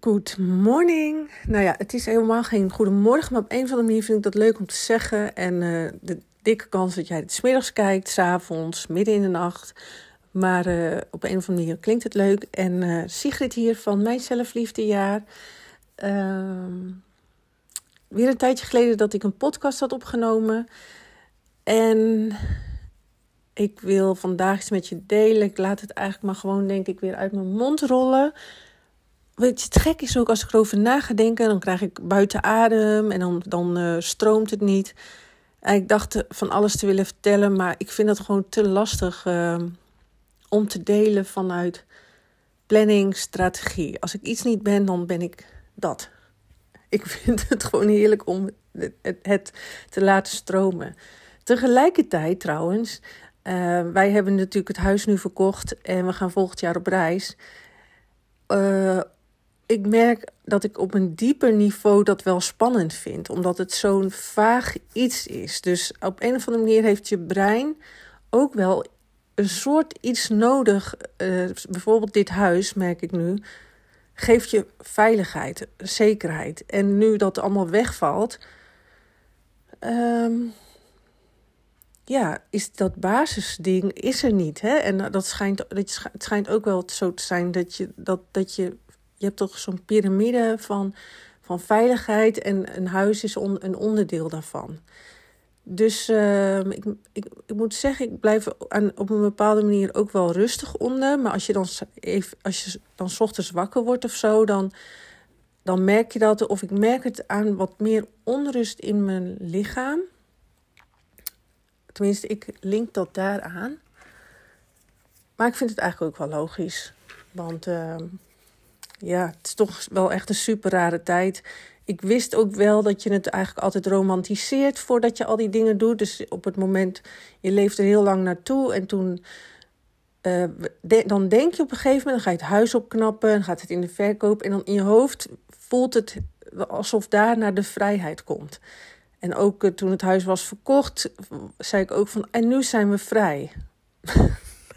Good morning. Nou ja, het is helemaal geen goedemorgen, maar op een of andere manier vind ik dat leuk om te zeggen. En uh, de dikke kans dat jij het smiddags kijkt, s'avonds, midden in de nacht. Maar uh, op een of andere manier klinkt het leuk. En uh, Sigrid hier van Mijn Zelfliefdejaar. Ehm, weer een tijdje geleden dat ik een podcast had opgenomen. En ik wil vandaag iets met je delen. Ik laat het eigenlijk maar gewoon, denk ik, weer uit mijn mond rollen. Weet je, het gek is ook als ik erover na ga denken, dan krijg ik buiten adem en dan, dan uh, stroomt het niet. En ik dacht van alles te willen vertellen, maar ik vind het gewoon te lastig uh, om te delen vanuit planning, strategie. Als ik iets niet ben, dan ben ik dat. Ik vind het gewoon heerlijk om het, te laten stromen. Tegelijkertijd trouwens, uh, wij hebben natuurlijk het huis nu verkocht en we gaan volgend jaar op reis. Uh, ik merk dat ik op een dieper niveau dat wel spannend vind, omdat het zo'n vaag iets is. Dus op een of andere manier heeft je brein ook wel een soort iets nodig. Uh, bijvoorbeeld dit huis, merk ik nu, geeft je veiligheid, zekerheid. En nu dat allemaal wegvalt, um, ja, is dat basisding is er niet. Hè? En dat schijnt, het schijnt ook wel zo te zijn dat je, dat, dat je je hebt toch zo'n piramide van, van veiligheid en een huis is on, een onderdeel daarvan. Dus uh, ik, ik, ik moet zeggen, ik blijf aan, op een bepaalde manier ook wel rustig onder. Maar als je dan, even, als je dan ochtends wakker wordt of zo, dan, dan merk je dat. Of ik merk het aan wat meer onrust in mijn lichaam. Tenminste, ik link dat daaraan. Maar ik vind het eigenlijk ook wel logisch. Want uh, ja, het is toch wel echt een super rare tijd. Ik wist ook wel dat je het eigenlijk altijd romantiseert voordat je al die dingen doet. Dus op het moment, je leeft er heel lang naartoe en toen. Uh, dan denk je op een gegeven moment, dan ga je het huis opknappen, dan gaat het in de verkoop. En dan in je hoofd voelt het alsof daar naar de vrijheid komt. En ook uh, toen het huis was verkocht, zei ik ook van, en nu zijn we vrij.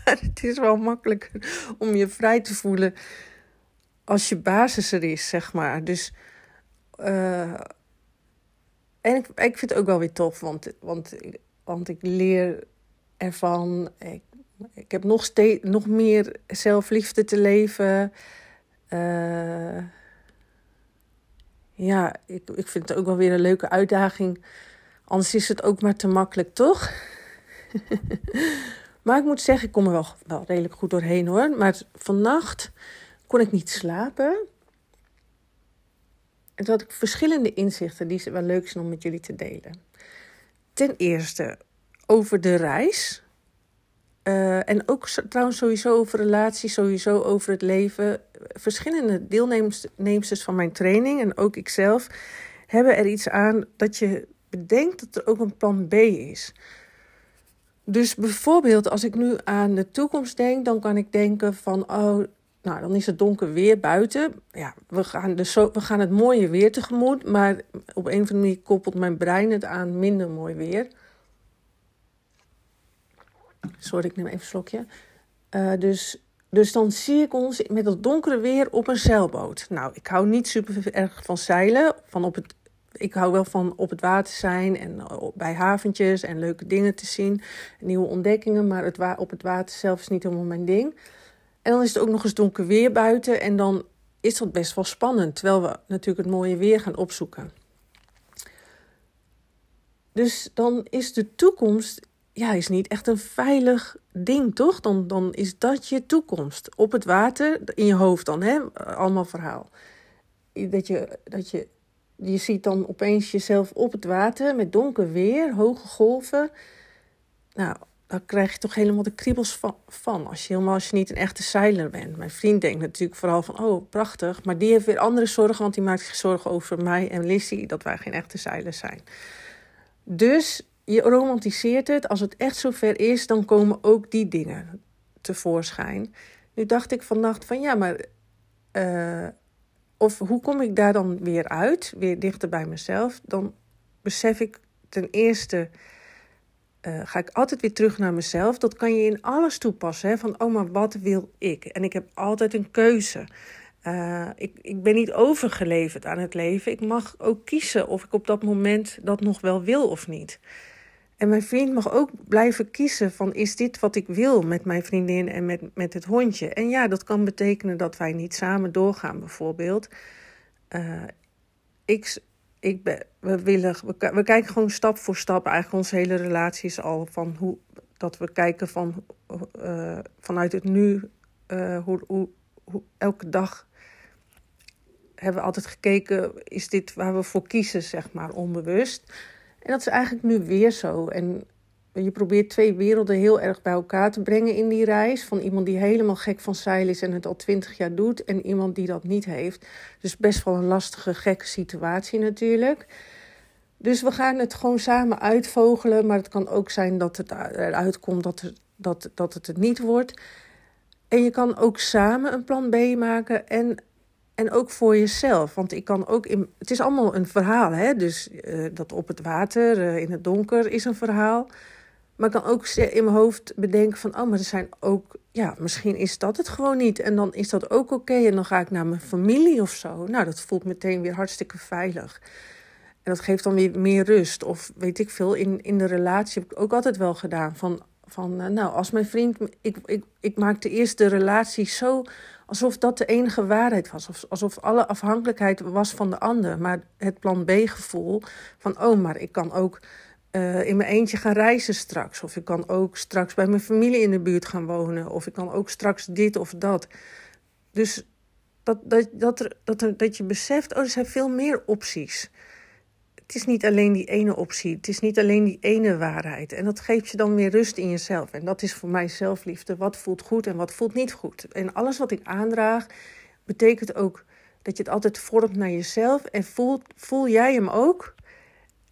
maar het is wel makkelijker om je vrij te voelen als je basis er is, zeg maar. Dus. Uh, en ik, ik vind het ook wel weer tof, want, want, want ik leer ervan. Ik, ik heb nog, steeds, nog meer zelfliefde te leven. Uh, ja, ik, ik vind het ook wel weer een leuke uitdaging. Anders is het ook maar te makkelijk, toch? maar ik moet zeggen, ik kom er wel, wel redelijk goed doorheen hoor. Maar vannacht kon ik niet slapen. En toen had ik verschillende inzichten die wel leuk zijn om met jullie te delen. Ten eerste over de reis. Uh, en ook trouwens sowieso over relaties, sowieso over het leven. Verschillende deelnemers van mijn training en ook ikzelf hebben er iets aan dat je bedenkt dat er ook een plan B is. Dus bijvoorbeeld als ik nu aan de toekomst denk, dan kan ik denken van, oh, nou, dan is het donker weer buiten. Ja, we gaan, zo, we gaan het mooie weer tegemoet. Maar op een of andere manier koppelt mijn brein het aan minder mooi weer. Sorry, ik neem even een slokje. Uh, dus, dus dan zie ik ons met dat donkere weer op een zeilboot. Nou, ik hou niet super erg van zeilen. Van op het, ik hou wel van op het water zijn en eh, bij haventjes en leuke dingen te zien. Nieuwe ontdekkingen, maar het, op het water zelf is niet helemaal mijn ding. En dan is het ook nog eens donker weer buiten. En dan is dat best wel spannend. Terwijl we natuurlijk het mooie weer gaan opzoeken. Dus dan is de toekomst ja, is niet echt een veilig ding, toch? Dan, dan is dat je toekomst. Op het water, in je hoofd dan, hè? Allemaal verhaal. Dat je, dat je, je ziet dan opeens jezelf op het water met donker weer, hoge golven. Nou, daar krijg je toch helemaal de kriebels van, van. Als je helemaal als je niet een echte zeiler bent. Mijn vriend denkt natuurlijk vooral van, oh prachtig. Maar die heeft weer andere zorgen, want die maakt zich zorgen over mij en Lissy, dat wij geen echte zeilers zijn. Dus je romantiseert het. Als het echt zover is, dan komen ook die dingen tevoorschijn. Nu dacht ik vannacht van, ja, maar... Uh, of hoe kom ik daar dan weer uit, weer dichter bij mezelf? Dan besef ik ten eerste uh, ga ik altijd weer terug naar mezelf. Dat kan je in alles toepassen. Hè? Van, oh, maar wat wil ik? En ik heb altijd een keuze. Uh, ik, ik ben niet overgeleverd aan het leven. Ik mag ook kiezen of ik op dat moment dat nog wel wil of niet. En mijn vriend mag ook blijven kiezen van is dit wat ik wil met mijn vriendin en met, met het hondje. En ja, dat kan betekenen dat wij niet samen doorgaan bijvoorbeeld. Uh, ik, ik ben, we, willen, we, kijken gewoon stap voor stap. Eigenlijk onze hele relatie is al van hoe dat we kijken van, uh, vanuit het nu. Hoe, hoe, hoe, elke dag hebben we altijd gekeken, is dit waar we voor kiezen, zeg maar, onbewust. En dat is eigenlijk nu weer zo. En je probeert twee werelden heel erg bij elkaar te brengen in die reis. Van iemand die helemaal gek van zeil is en het al twintig jaar doet. En iemand die dat niet heeft. Dus best wel een lastige, gekke situatie natuurlijk. Dus we gaan het gewoon samen uitvogelen. Maar het kan ook zijn dat het eruit komt dat, het, dat, dat het het niet wordt. En je kan ook samen een plan B maken. En en ook voor jezelf. Want ik kan ook in. Het is allemaal een verhaal, hè? Dus uh, dat op het water, uh, in het donker, is een verhaal. Maar ik kan ook in mijn hoofd bedenken van, oh, maar er zijn ook, ja, misschien is dat het gewoon niet. En dan is dat ook oké. En dan ga ik naar mijn familie of zo. Nou, dat voelt meteen weer hartstikke veilig. En dat geeft dan weer meer rust. Of weet ik veel, in, in de relatie heb ik ook altijd wel gedaan. Van, van uh, nou, als mijn vriend, ik, ik, ik maak de eerste relatie zo alsof dat de enige waarheid was. Alsof alle afhankelijkheid was van de ander. Maar het plan B-gevoel van, oh, maar ik kan ook uh, in mijn eentje gaan reizen straks. Of ik kan ook straks bij mijn familie in de buurt gaan wonen. Of ik kan ook straks dit of dat. Dus dat, dat, dat, dat, dat je beseft, oh, er zijn veel meer opties. Het is niet alleen die ene optie. Het is niet alleen die ene waarheid. En dat geeft je dan weer rust in jezelf. En dat is voor mij zelfliefde. Wat voelt goed en wat voelt niet goed. En alles wat ik aandraag, betekent ook dat je het altijd vormt naar jezelf. En voel, voel jij hem ook?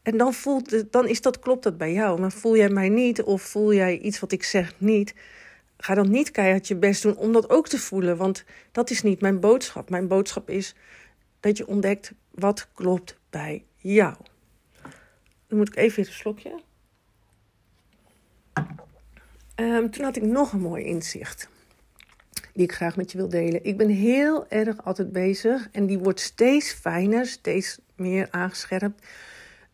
En dan, voelt, dan is dat, klopt dat bij jou. Maar voel jij mij niet of voel jij iets wat ik zeg niet... ga dan niet keihard je best doen om dat ook te voelen. Want dat is niet mijn boodschap. Mijn boodschap is dat je ontdekt wat klopt bij jou. Dan moet ik even weer een slokje. Um, toen had ik nog een mooi inzicht. Die ik graag met je wil delen. Ik ben heel erg altijd bezig. En die wordt steeds fijner, steeds meer aangescherpt.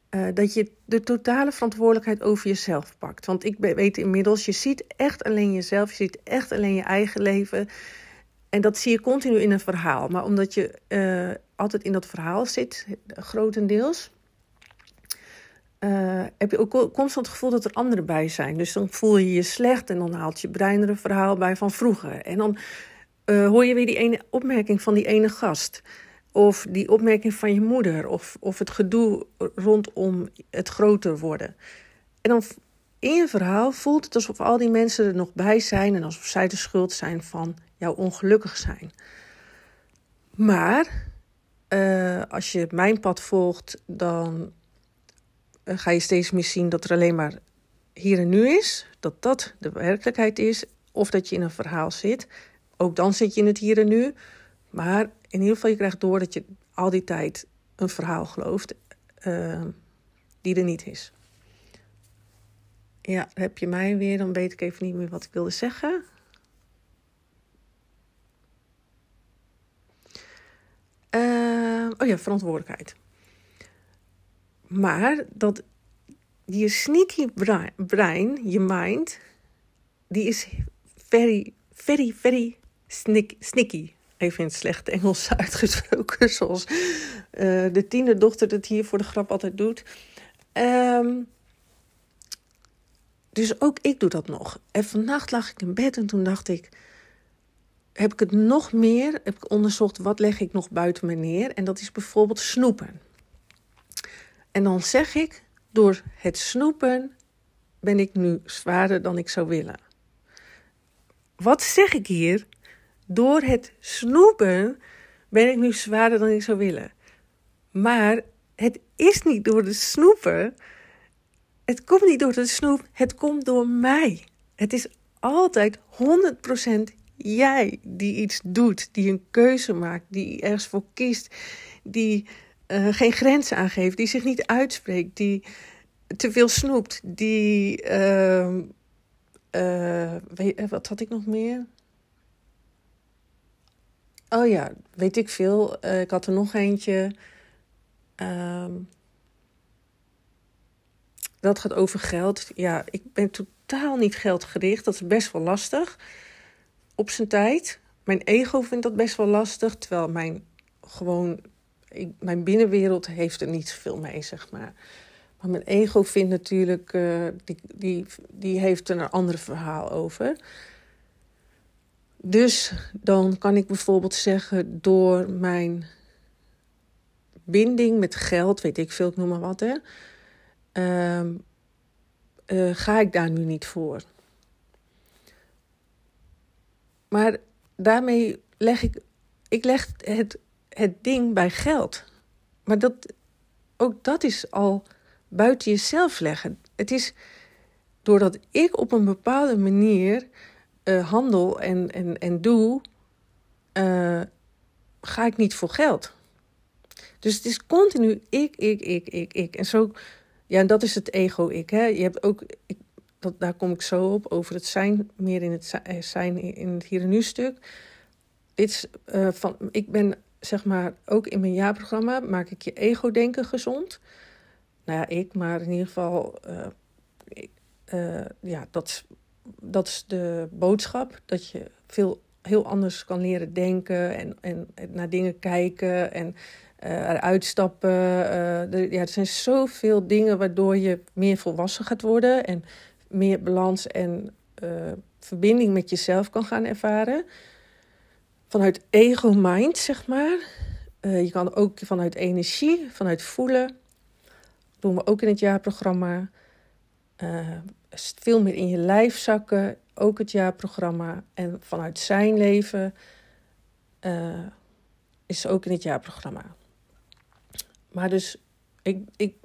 Uh, dat je de totale verantwoordelijkheid over jezelf pakt. Want ik weet inmiddels, je ziet echt alleen jezelf. Je ziet echt alleen je eigen leven. En dat zie je continu in een verhaal. Maar omdat je uh, altijd in dat verhaal zit, grotendeels uh, heb je ook constant het gevoel dat er anderen bij zijn. Dus dan voel je je slecht en dan haalt je brein er een verhaal bij van vroeger. En dan hoor je weer die ene opmerking van die ene gast. Of die opmerking van je moeder. Of, of het gedoe rondom het groter worden. En dan in je verhaal voelt het alsof al die mensen er nog bij zijn. En alsof zij de schuld zijn van jouw ongelukkig zijn. Maar uh, als je mijn pad volgt, dan eh, ga je steeds meer zien dat er alleen maar hier en nu is. Dat dat de werkelijkheid is. Of dat je in een verhaal zit. Ook dan zit je in het hier en nu. Maar in ieder geval, je krijgt door dat je al die tijd een verhaal gelooft uh, die er niet is. Ja, heb je mij weer, dan weet ik even niet meer wat ik wilde zeggen. Uh, oh ja, verantwoordelijkheid. Maar dat je sneaky brein, je mind, die is very, very, very sneaky. Even in het slechte Engels uitgesproken, zoals uh, de tiende dochter dat hier voor de grap altijd doet. Um, dus ook ik doe dat nog. En vannacht lag ik in bed en toen dacht ik, heb ik het nog meer, heb ik onderzocht wat leg ik nog buiten me neer. En dat is bijvoorbeeld snoepen. En dan zeg ik, door het snoepen ben ik nu zwaarder dan ik zou willen. Wat zeg ik hier? Door het snoepen ben ik nu zwaarder dan ik zou willen. Maar het is niet door de snoepen. Het komt niet door de snoep, het komt door mij. Het is altijd 100% jij die iets doet, die een keuze maakt, die ergens voor kiest, die uh, geen grenzen aangeeft, die zich niet uitspreekt, die te veel snoept, die. Uh, uh, weet, wat had ik nog meer? Oh ja, weet ik veel. Uh, ik had er nog eentje. Ehm, dat gaat over geld. Ja, ik ben totaal niet geldgericht. Dat is best wel lastig. Op zijn tijd. Mijn ego vindt dat best wel lastig. Terwijl mijn gewoon. Mijn binnenwereld heeft er niet zoveel mee, zeg maar. Maar mijn ego vindt natuurlijk. Uh, die, die, die heeft er een ander verhaal over. Dus dan kan ik bijvoorbeeld zeggen, door mijn binding met geld, weet ik veel, ik noem maar wat, hè, uh, uh, ga ik daar nu niet voor. Maar daarmee leg ik, ik leg het, het ding bij geld. Maar dat, ook dat is al buiten jezelf leggen. Het is doordat ik op een bepaalde manier uh, handel en, en, en doe, uh, ga ik niet voor geld. Dus het is continu ik, ik, ik, ik, ik. En zo, ja, dat is het ego-ik. Je hebt ook, dat, daar kom ik zo op, over het zijn, meer in het eh, zijn in het hier en nu stuk. Dit uh, van, ik ben, zeg maar, ook in mijn jaarprogramma maak ik je ego-denken gezond. Nou ja, ik, maar in ieder geval, uh, ja, dat dat is de boodschap. Dat je veel heel anders kan leren denken en, en, naar dingen kijken en uh, eruit stappen. Uh, ja, er zijn zoveel dingen waardoor je meer volwassen gaat worden en meer balans en uh, verbinding met jezelf kan gaan ervaren. Vanuit ego-mind, zeg maar. je kan ook vanuit energie, vanuit voelen. Dat doen we ook in het jaarprogramma veel meer in je lijf zakken. Ook het jaarprogramma. En vanuit zijn leven uh, is ook in het jaarprogramma. Maar dus, ik, ik,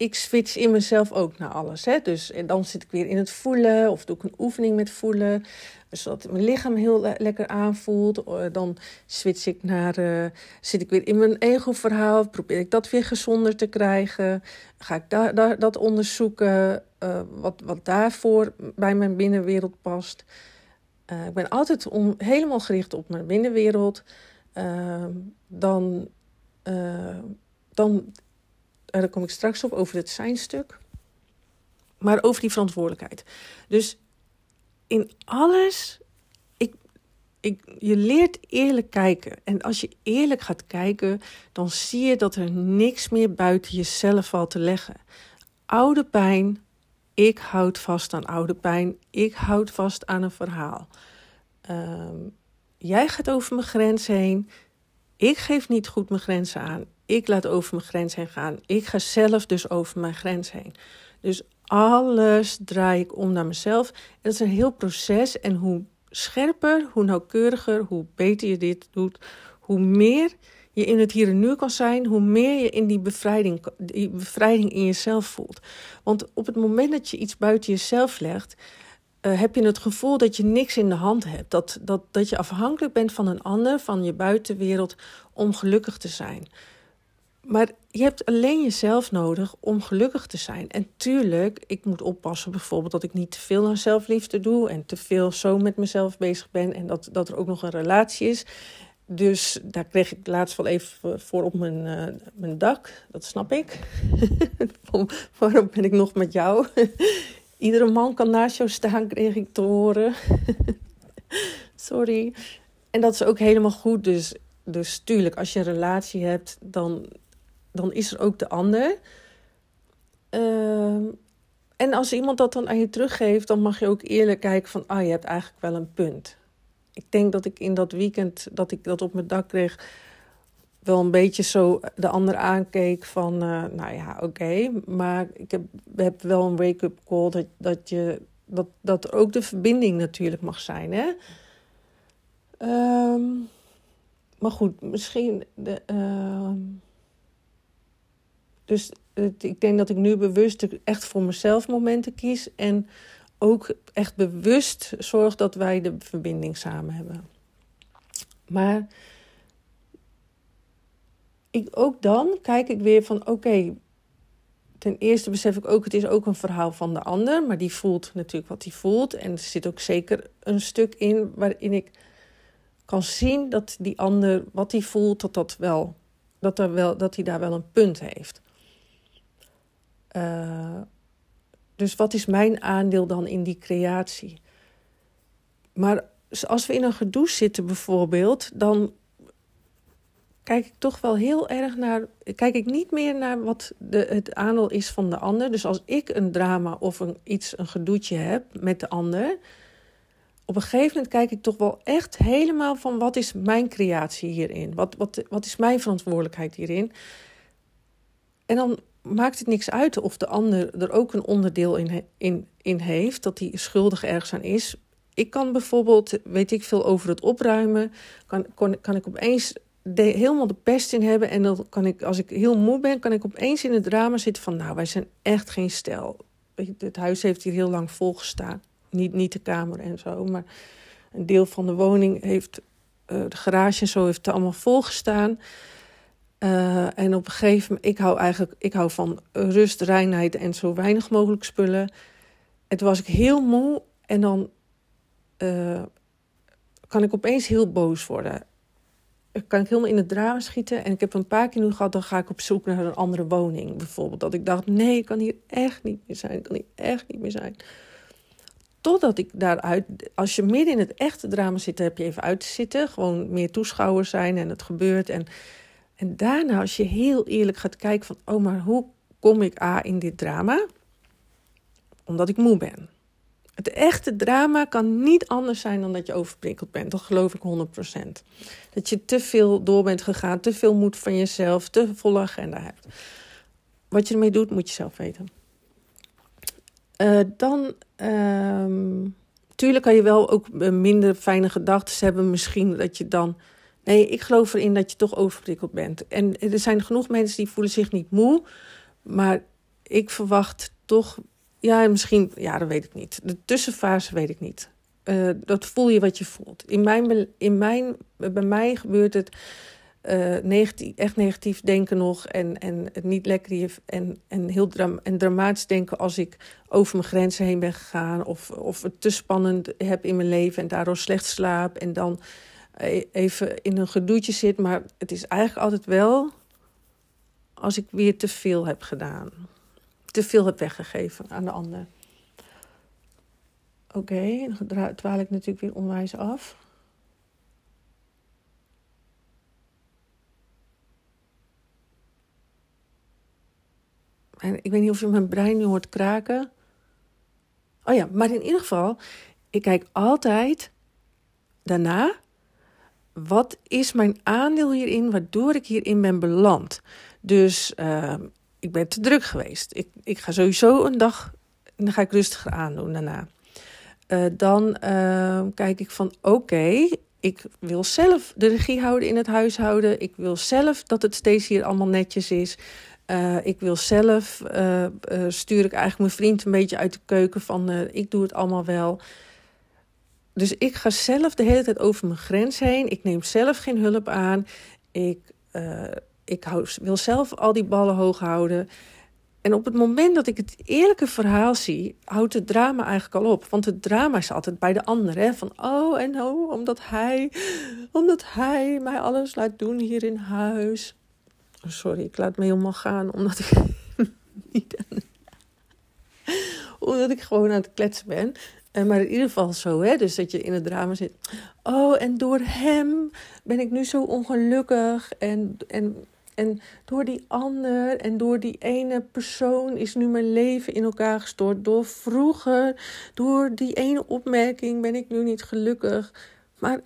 ik switch in mezelf ook naar alles. Hè? Dus en dan zit ik weer in het voelen. Of doe ik een oefening met voelen zodat mijn lichaam heel lekker aanvoelt. Eh, dan switch ik naar, uh, zit ik weer in mijn ego-verhaal. Probeer ik dat weer gezonder te krijgen. Ga ik daar, dat onderzoeken, uh, wat, wat daarvoor bij mijn binnenwereld past. Ik ben altijd helemaal gericht op mijn binnenwereld. Ehm, dan, dan, daar kom ik straks op over het zijnstuk. Maar over die verantwoordelijkheid. Dus in alles. Ik, ik, je leert eerlijk kijken. En als je eerlijk gaat kijken, dan zie je dat er niks meer buiten jezelf valt te leggen. Oude pijn. Ik houd vast aan oude pijn. Ik houd vast aan een verhaal. Ehm, jij gaat over mijn grens heen. Ik geef niet goed mijn grenzen aan. Ik laat over mijn grens heen gaan. Ik ga zelf dus over mijn grens heen. Dus alles draai ik om naar mezelf. En dat is een heel proces. En hoe scherper, hoe nauwkeuriger, hoe beter je dit doet, hoe meer je in het hier en nu kan zijn, hoe meer je in die bevrijding, die bevrijding in jezelf voelt. Want op het moment dat je iets buiten jezelf legt, uh, heb je het gevoel dat je niks in de hand hebt. Dat, dat, dat je afhankelijk bent van een ander, van je buitenwereld, om gelukkig te zijn. Maar je hebt alleen jezelf nodig om gelukkig te zijn. En tuurlijk, ik moet oppassen bijvoorbeeld dat ik niet te veel aan zelfliefde doe en te veel zo met mezelf bezig ben en dat, dat er ook nog een relatie is. Dus daar kreeg ik laatst wel even voor op mijn, uh, mijn dak. Dat snap ik. Waarom ben ik nog met jou? Iedere man kan naast jou staan, kreeg ik te horen. Sorry. En dat is ook helemaal goed. Dus, dus tuurlijk, als je een relatie hebt, dan dan is er ook de ander. Uh, en als iemand dat dan aan je teruggeeft, dan mag je ook eerlijk kijken van, ah, je hebt eigenlijk wel een punt. Ik denk dat ik in dat weekend dat ik dat op mijn dak kreeg, wel een beetje zo de ander aankeek van, uh, nou ja, oké, maar ik heb, heb wel een wake-up call dat, dat, je, dat, dat er ook de verbinding natuurlijk mag zijn, hè. Um, maar goed, misschien de, uh, dus ik denk dat ik nu bewust echt voor mezelf momenten kies. En ook echt bewust zorg dat wij de verbinding samen hebben. Maar ik, ook dan kijk ik weer van oké. ten eerste besef ik ook, het is ook een verhaal van de ander. Maar die voelt natuurlijk wat hij voelt. En er zit ook zeker een stuk in waarin ik kan zien dat die ander, wat hij voelt, dat, dat, wel, dat, er wel, dat hij daar wel een punt heeft. Uh, dus wat is mijn aandeel dan in die creatie? Maar als we in een gedoe zitten bijvoorbeeld, dan kijk ik toch wel heel erg naar. Kijk ik niet meer naar wat de, het aandeel is van de ander. Dus als ik een drama of een, iets, een gedoetje heb met de ander. Op een gegeven moment kijk ik toch wel echt helemaal van wat is mijn creatie hierin? Wat, wat, wat is mijn verantwoordelijkheid hierin? En dan maakt het niks uit of de ander er ook een onderdeel in, in, in heeft, dat hij schuldig ergens aan is. Ik kan bijvoorbeeld, weet ik veel over het opruimen, kan, kan, ik opeens helemaal de pest in hebben. En dan kan ik, als ik heel moe ben, kan ik opeens in het drama zitten van, nou, wij zijn echt geen stel. Het huis heeft hier heel lang volgestaan. Niet, niet de kamer en zo, maar een deel van de woning heeft, uh, de garage en zo heeft er allemaal volgestaan. Uh, en op een gegeven moment, ik hou eigenlijk ik hou van rust, reinheid en zo weinig mogelijk spullen. En toen was ik heel moe en dan uh, kan ik opeens heel boos worden. Kan ik helemaal in het drama schieten. En ik heb een paar keer nu gehad, dan ga ik op zoek naar een andere woning bijvoorbeeld. Dat ik dacht, nee, ik kan hier echt niet meer zijn. Ik kan hier echt niet meer zijn. Totdat ik daaruit, als je midden in het echte drama zit, heb je even uit te zitten. Gewoon meer toeschouwers zijn en het gebeurt. En en daarna, als je heel eerlijk gaat kijken van, oh, maar hoe kom ik A in dit drama? Omdat ik moe ben. Het echte drama kan niet anders zijn dan dat je overprikkeld bent. Dat geloof ik 100%. Dat je te veel door bent gegaan, te veel moed van jezelf, te volle agenda hebt. Wat je ermee doet, moet je zelf weten. Uh, dan, um, tuurlijk kan je wel ook minder fijne gedachten hebben. Misschien dat je dan Nee, ik geloof erin dat je toch overprikkeld bent. En er zijn genoeg mensen die voelen zich niet moe. Maar ik verwacht toch... Ja, misschien... Ja, dat weet ik niet. De tussenfase weet ik niet. Uh, dat voel je wat je voelt. In mijn, in mijn, bij mij gebeurt het... Uh, negatief, echt negatief denken nog en, en het niet lekker en, en heel en dramatisch denken als ik over mijn grenzen heen ben gegaan of, of het te spannend heb in mijn leven en daardoor slecht slaap en dan even in een gedoetje zit. Maar het is eigenlijk altijd wel als ik weer te veel heb gedaan. Te veel heb weggegeven aan de ander. Oké, dan dwaal ik natuurlijk weer onwijs af. En ik weet niet of je mijn brein nu hoort kraken. Oh ja, maar in ieder geval, ik kijk altijd daarna wat is mijn aandeel hierin, waardoor ik hierin ben beland? Dus uh, ik ben te druk geweest. Ik, ik ga sowieso een dag, dan ga ik rustiger aandoen daarna. Uh, dan uh, kijk ik van oké, ik wil zelf de regie houden in het huishouden. Ik wil zelf dat het steeds hier allemaal netjes is. Uh, ik wil zelf, uh, stuur ik eigenlijk mijn vriend een beetje uit de keuken van ik doe het allemaal wel. Dus ik ga zelf de hele tijd over mijn grens heen. Ik neem zelf geen hulp aan. Ik, uh, ik hou, wil zelf al die ballen hoog houden. En op het moment dat ik het eerlijke verhaal zie, houdt het drama eigenlijk al op. Want het drama is altijd bij de ander. Van oh en oh, omdat hij, omdat hij mij alles laat doen hier in huis. Oh, sorry, ik laat me helemaal gaan omdat ik niet. omdat ik gewoon aan het kletsen ben. En maar in ieder geval zo, hè? Dus dat je in het drama zit. Oh, en door hem ben ik nu zo ongelukkig. En, en, en door die ander en door die ene persoon is nu mijn leven in elkaar gestort. Door vroeger, door die ene opmerking ben ik nu niet gelukkig. Maar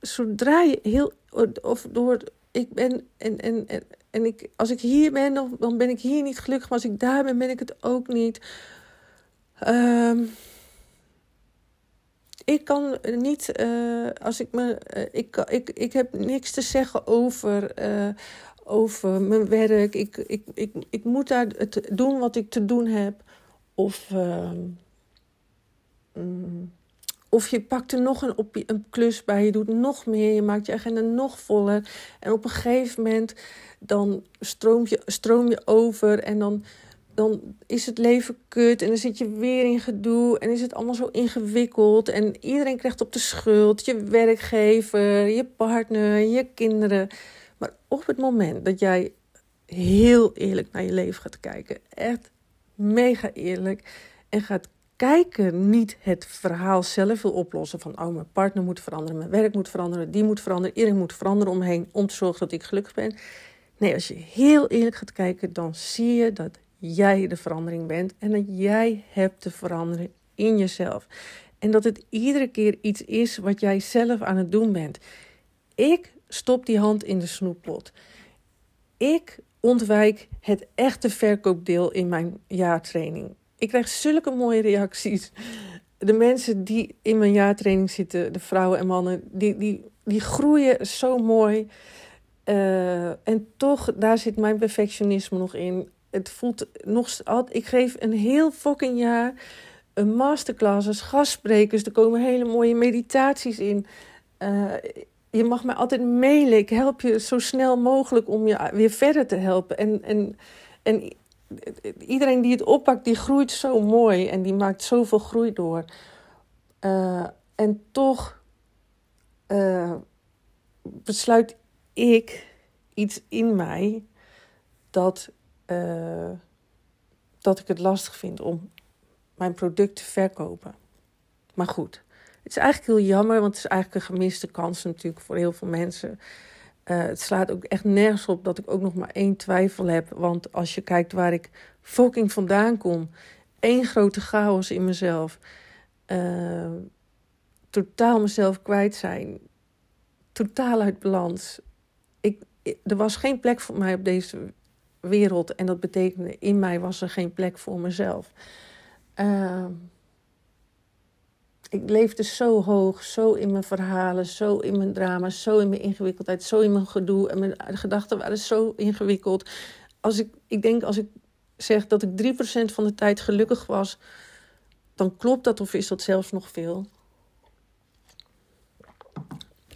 zodra je heel. Of door. Ik ben. En, en, en, en ik, als ik hier ben, dan, ben ik hier niet gelukkig. Maar als ik daar ben, ben ik het ook niet. Um, ik kan niet, uh, als ik me, uh, ik, ik, ik heb niks te zeggen over, uh, over mijn werk. Ik, ik, ik, ik moet daar het doen wat ik te doen heb. Of, um, of je pakt er nog een, op, een klus bij, je doet nog meer, je maakt je agenda nog voller. En op een gegeven moment dan stroom je, stroom je over en dan dan is het leven kut en dan zit je weer in gedoe en is het allemaal zo ingewikkeld en iedereen krijgt op de schuld, je werkgever, je partner, je kinderen. Maar op het moment dat jij heel eerlijk naar je leven gaat kijken, echt mega eerlijk en gaat kijken, niet het verhaal zelf wil oplossen van oh mijn partner moet veranderen, mijn werk moet veranderen, die moet veranderen, iedereen moet veranderen omheen om te zorgen dat ik gelukkig ben. Nee, als je heel eerlijk gaat kijken, dan zie je dat jij de verandering bent en dat jij hebt te veranderen in jezelf. En dat het iedere keer iets is wat jij zelf aan het doen bent. Ik stop die hand in de snoeppot. Ik ontwijk het echte verkoopdeel in mijn jaartraining. Ik krijg zulke mooie reacties. De mensen die in mijn jaartraining zitten, de vrouwen en mannen, die, die, die groeien zo mooi. Uh, en toch, daar zit mijn perfectionisme nog in het voelt nog altijd. Ik geef een heel fucking jaar een masterclasses, gastsprekers. Er komen hele mooie meditaties in. Uh, je mag mij altijd mailen. Ik help je zo snel mogelijk om je weer verder te helpen. En, en, en iedereen die het oppakt, die groeit zo mooi en die maakt zoveel groei door. Uh, en toch uh, besluit ik iets in mij dat uh, dat ik het lastig vind om mijn product te verkopen. Maar goed, het is eigenlijk heel jammer, want het is eigenlijk een gemiste kans natuurlijk voor heel veel mensen. Uh, het slaat ook echt nergens op dat ik ook nog maar één twijfel heb. Want als je kijkt waar ik fucking vandaan kom, één grote chaos in mezelf. Uh, totaal mezelf kwijt zijn. Totaal uit balans. Ik, er was geen plek voor mij op deze wereld. En dat betekende, in mij was er geen plek voor mezelf. Uh, ik leefde zo hoog, zo in mijn verhalen, zo in mijn drama, zo in mijn ingewikkeldheid, zo in mijn gedoe. En mijn gedachten waren zo ingewikkeld. Als ik, ik denk als ik zeg dat ik 3% van de tijd gelukkig was, dan klopt dat of is dat zelfs nog veel.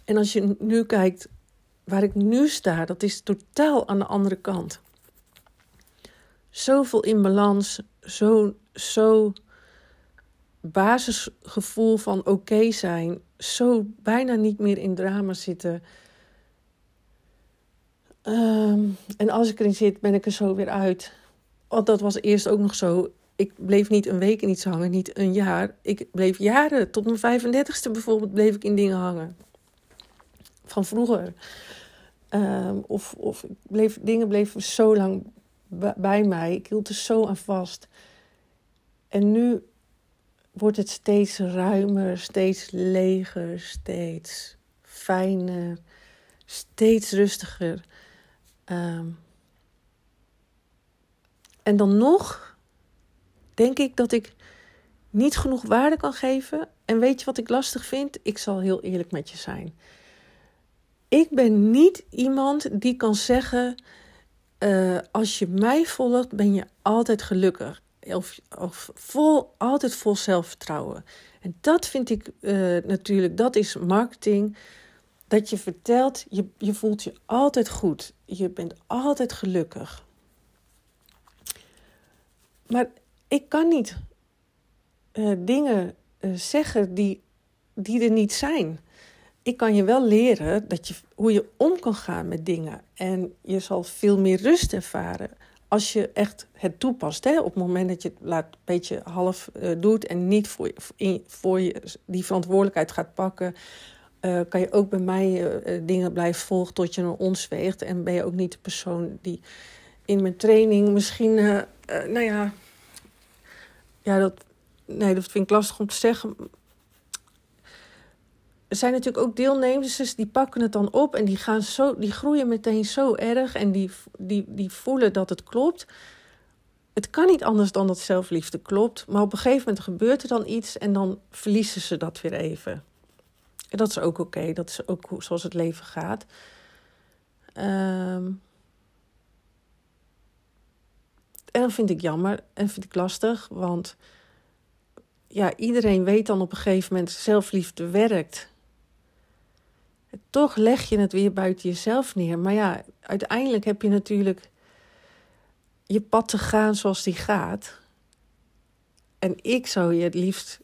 En als je nu kijkt waar ik nu sta, dat is totaal aan de andere kant zoveel in balans, zo, zo basisgevoel van oké zijn, zo bijna niet meer in drama zitten. Ehm, en als ik erin zit, ben ik er zo weer uit. Want dat was eerst ook nog zo. Ik bleef niet een week in iets hangen, niet een jaar. Ik bleef jaren, tot mijn 35ste bijvoorbeeld, bleef ik in dingen hangen. Van vroeger. Ehm, of of bleef, dingen bleven zo lang bij mij. Ik hield er zo aan vast. En nu wordt het steeds ruimer, steeds leger, steeds fijner, steeds rustiger. Ehm, en dan nog denk ik dat ik niet genoeg waarde kan geven. En weet je wat ik lastig vind? Ik zal heel eerlijk met je zijn. Ik ben niet iemand die kan zeggen uh, als je mij volgt, ben je altijd gelukkig. Of, of vol, altijd vol zelfvertrouwen. En dat vind ik uh, natuurlijk, dat is marketing. Dat je vertelt, je, je voelt je altijd goed. Je bent altijd gelukkig. Maar ik kan niet uh, dingen zeggen die, die er niet zijn ik kan je wel leren dat je, hoe je om kan gaan met dingen. En je zal veel meer rust ervaren als je echt het toepast. Hè? Op het moment dat je het laat, een beetje half uh, doet en niet voor je, in, voor je die verantwoordelijkheid gaat pakken. Uh, kan je ook bij mij uh, dingen blijven volgen tot je naar ons weegt. En ben je ook niet de persoon die in mijn training misschien, nou ja, ja dat, nee, dat vind ik lastig om te zeggen er zijn natuurlijk ook deelnemers dus die pakken het dan op en die, gaan zo, die groeien meteen zo erg en die, die, die voelen dat het klopt. Het kan niet anders dan dat zelfliefde klopt, maar op een gegeven moment gebeurt er dan iets en dan verliezen ze dat weer even. En dat is ook oké, dat is ook zoals het leven gaat. Um, en dat vind ik jammer en vind ik lastig, want ja, iedereen weet dan op een gegeven moment zelfliefde werkt toch leg je het weer buiten jezelf neer. Maar ja, uiteindelijk heb je natuurlijk. je pad te gaan zoals die gaat. En ik zou je het liefst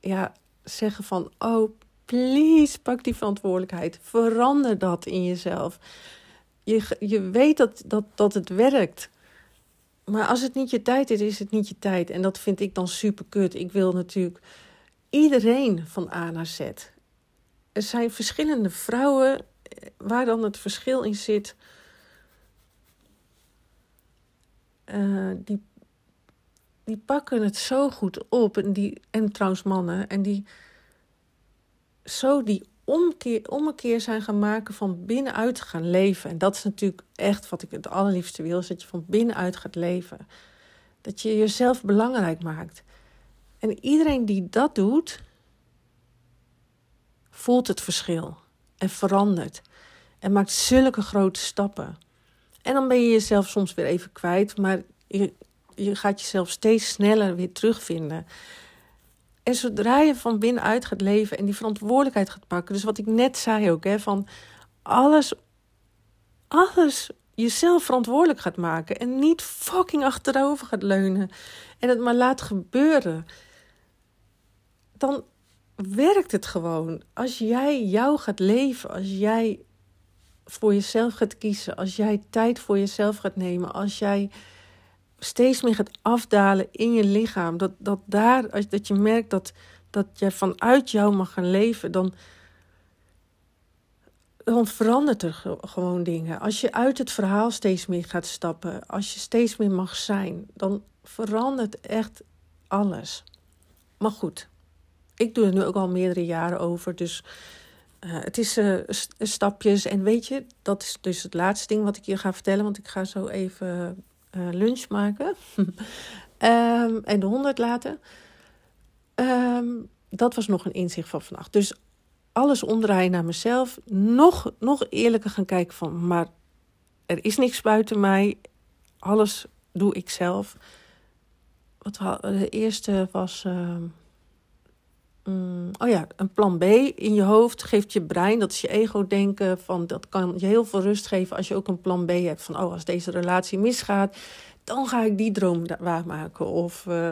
ja, zeggen van, oh, please, pak die verantwoordelijkheid. Verander dat in jezelf. Je, je weet dat, dat, dat het werkt. Maar als het niet je tijd is, is het niet je tijd. En dat vind ik dan super kut. Ik wil natuurlijk iedereen van A naar Z. Er zijn verschillende vrouwen eh, waar dan het verschil in zit. Uh, die, die pakken het zo goed op. En, die, en trouwens mannen. En die zo die omkeer, ommekeer zijn gaan maken van binnenuit gaan leven. En dat is natuurlijk echt wat ik het allerliefste wil, is dat je van binnenuit gaat leven. Dat je jezelf belangrijk maakt. En iedereen die dat doet, voelt het verschil en verandert. En maakt zulke grote stappen. En dan ben je jezelf soms weer even kwijt, maar je, gaat jezelf steeds sneller weer terugvinden. En zodra je van binnenuit gaat leven en die verantwoordelijkheid gaat pakken, dus wat ik net zei ook, hè, van alles, alles jezelf verantwoordelijk gaat maken en niet fucking achterover gaat leunen en het maar laat gebeuren, dan werkt het gewoon. Als jij jou gaat leven, als jij voor jezelf gaat kiezen, als jij tijd voor jezelf gaat nemen, als jij steeds meer gaat afdalen in je lichaam. Dat, dat daar, als, dat je merkt dat, dat jij vanuit jou mag gaan leven, dan, dan verandert er gewoon dingen. Als je uit het verhaal steeds meer gaat stappen, als je steeds meer mag zijn, dan verandert echt alles. Maar goed, ik doe er nu ook al meerdere jaren over, dus uh, het is uh, stapjes. En weet je, dat is dus het laatste ding wat ik je ga vertellen, want ik ga zo even uh, lunch maken um, en de hond laten. Um, dat was nog een inzicht van vannacht. Dus alles omdraaien naar mezelf. Nog, nog eerlijker gaan kijken van, maar er is niks buiten mij. Alles doe ik zelf. Wat de eerste was. Mm, oh ja, een plan B in je hoofd geeft je brein, dat is je ego-denken. Van, dat kan je heel veel rust geven als je ook een plan B hebt. Van, oh, als deze relatie misgaat, dan ga ik die droom waarmaken. Of uh,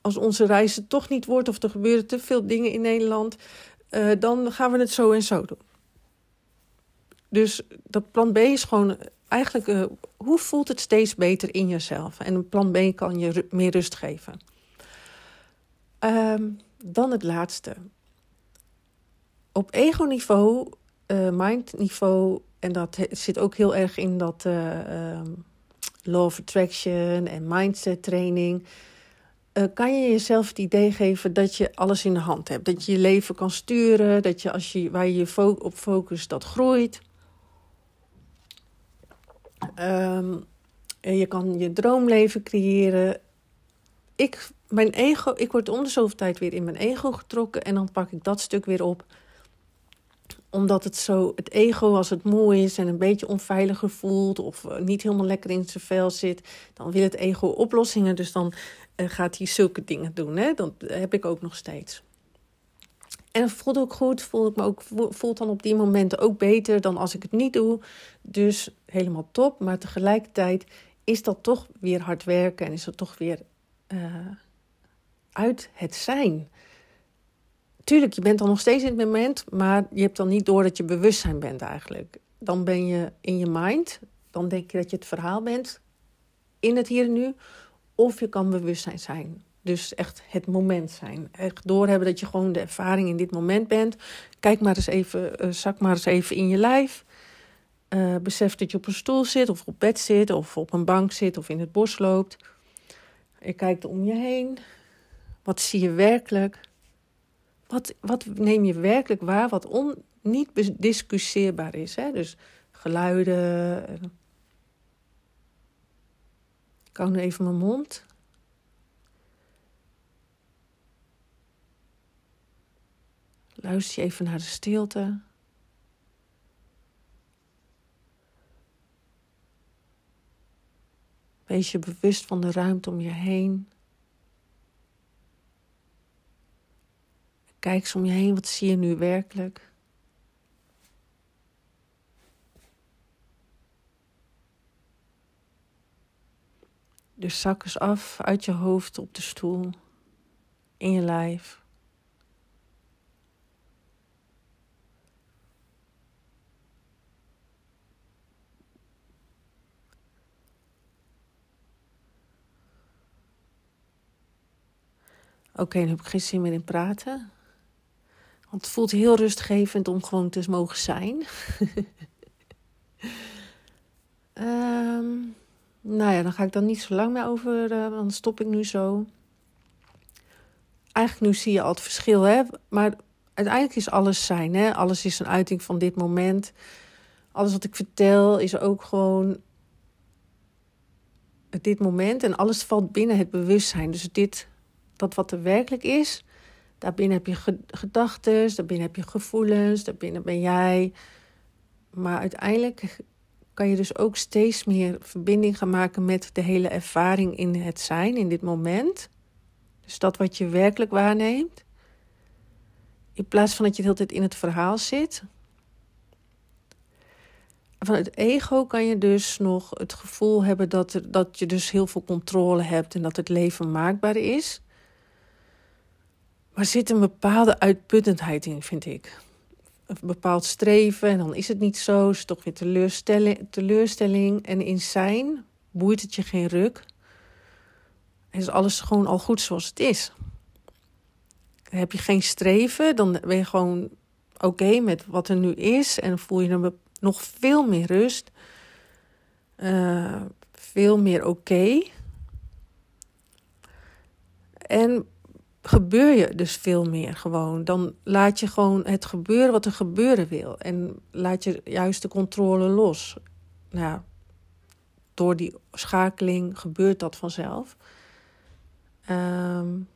als onze reis het toch niet wordt, of er gebeuren te veel dingen in Nederland, uh, dan gaan we het zo en zo doen. Dus dat plan B is gewoon eigenlijk, uh, hoe voelt het steeds beter in jezelf? En een plan B kan je meer rust geven. Um, dan het laatste. Op ego-niveau, uh, mind-niveau, en dat zit ook heel erg in dat uh, law of attraction en mindset training. Uh, kan je jezelf het idee geven dat je alles in de hand hebt. Dat je je leven kan sturen, dat je als je waar je je op focust, dat groeit. Um, je kan je droomleven creëren. Ik mijn ego, ik word om de zoveel tijd weer in mijn ego getrokken en dan pak ik dat stuk weer op. Omdat het zo, het ego als het mooi is en een beetje onveiliger voelt of eh, niet helemaal lekker in zijn vel zit, dan wil het ego oplossingen. Dus dan uh, gaat hij zulke dingen doen. Hè? Dat heb ik ook nog steeds. En het voelt ook goed, voel ik me ook, voelt dan op die momenten ook beter dan als ik het niet doe. Dus helemaal top, maar tegelijkertijd is dat toch weer hard werken en is dat toch weer uh, uit het zijn. Tuurlijk, je bent dan nog steeds in het moment, maar je hebt dan niet door dat je bewustzijn bent eigenlijk. Dan ben je in je mind, dan denk je dat je het verhaal bent in het hier en nu, of je kan bewustzijn zijn. Dus echt het moment zijn. Echt doorhebben dat je gewoon de ervaring in dit moment bent. Kijk maar eens even, uh, zak maar eens even in je lijf. Uh, besef dat je op een stoel zit, of op bed zit, of op een bank zit, of in het bos loopt. Je kijkt om je heen. Wat zie je werkelijk? Wat, wat neem je werkelijk waar wat on, niet discussieerbaar is? Hè? Dus geluiden. Ik hou nu even mijn mond. Luister je even naar de stilte. Wees je bewust van de ruimte om je heen. Kijk eens om je heen, wat zie je nu werkelijk? Dus zak eens af uit je hoofd op de stoel, in je lijf. Oké, nu heb ik geen zin meer in praten. Want het voelt heel rustgevend om gewoon te mogen zijn. um, nou ja, dan ga ik dan niet zo lang meer over, uh, dan stop ik nu zo. Eigenlijk nu zie je al het verschil, hè. Maar uiteindelijk is alles zijn, hè. Alles is een uiting van dit moment. Alles wat ik vertel is ook gewoon dit moment. En alles valt binnen het bewustzijn. Dus dit dat wat er werkelijk is. Daarbinnen heb je gedachten, daarbinnen heb je gevoelens, daarbinnen ben jij. Maar uiteindelijk kan je dus ook steeds meer verbinding gaan maken met de hele ervaring in het zijn, in dit moment. Dus dat wat je werkelijk waarneemt. In plaats van dat je de hele tijd in het verhaal zit. Van het ego kan je dus nog het gevoel hebben dat, dat je dus heel veel controle hebt en dat het leven maakbaar is. Maar zit een bepaalde uitputtendheid in, vind ik. Een bepaald streven en dan is het niet zo. Is toch weer teleurstelling, teleurstelling. En in zijn boeit het je geen ruk. Is alles gewoon al goed zoals het is. Heb je geen streven, dan ben je gewoon oké met wat er nu is. En voel je dan nog veel meer rust. Uh, veel meer oké. En gebeur je dus veel meer gewoon. Dan laat je gewoon het gebeuren wat er gebeuren wil. En laat je juist de controle los. Nou, door die schakeling gebeurt dat vanzelf. Um,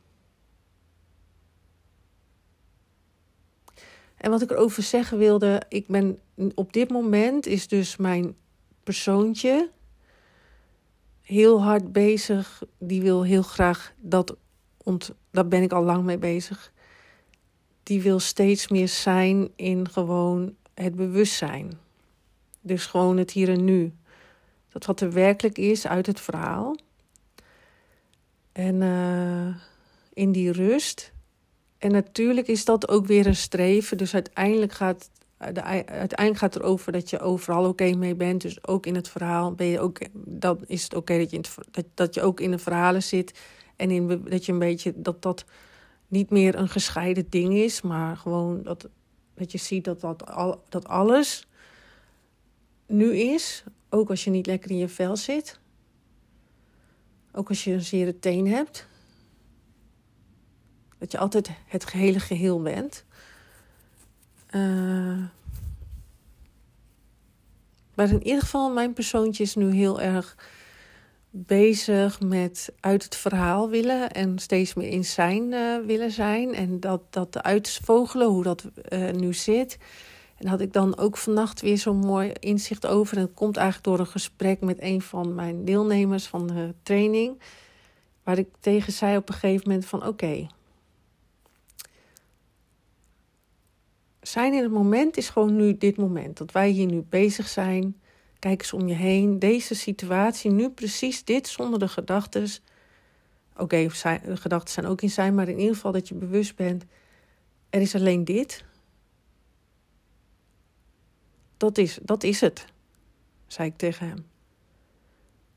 en wat ik erover zeggen wilde, ik ben op dit moment is dus mijn persoontje heel hard bezig. Die wil heel graag dat ont, daar ben ik al lang mee bezig. Die wil steeds meer zijn in gewoon het bewustzijn. Dus gewoon het hier en nu. Dat wat er werkelijk is uit het verhaal. En uh, in die rust. En natuurlijk is dat ook weer een streven. Dus uiteindelijk gaat, de, uiteindelijk gaat het erover dat je overal oké mee bent. Dus ook in het verhaal ben je ook. Dan is het oké dat, je dat, dat je ook in de verhalen zit. En in, dat je een beetje dat dat niet meer een gescheiden ding is, maar gewoon dat, dat je ziet dat, dat, al, dat alles nu is. Ook als je niet lekker in je vel zit. Ook als je een zere teen hebt. Dat je altijd het gehele geheel bent. Uh, maar in ieder geval, mijn persoontje is nu heel erg bezig met uit het verhaal willen en steeds meer in zijn uh, willen zijn. En dat, dat uitvogelen, hoe dat uh, nu zit. En had ik dan ook vannacht weer zo'n mooi inzicht over. En het komt eigenlijk door een gesprek met een van mijn deelnemers van de training. Waar ik tegen zei op een gegeven moment van oké. Zijn in het moment is gewoon nu dit moment. Dat wij hier nu bezig zijn Kijk eens om je heen. Deze situatie, nu precies dit, zonder de gedachten. Oké, de gedachten zijn ook in zijn, maar in ieder geval dat je bewust bent. Er is alleen dit. Dat is, dat is het, zei ik tegen hem.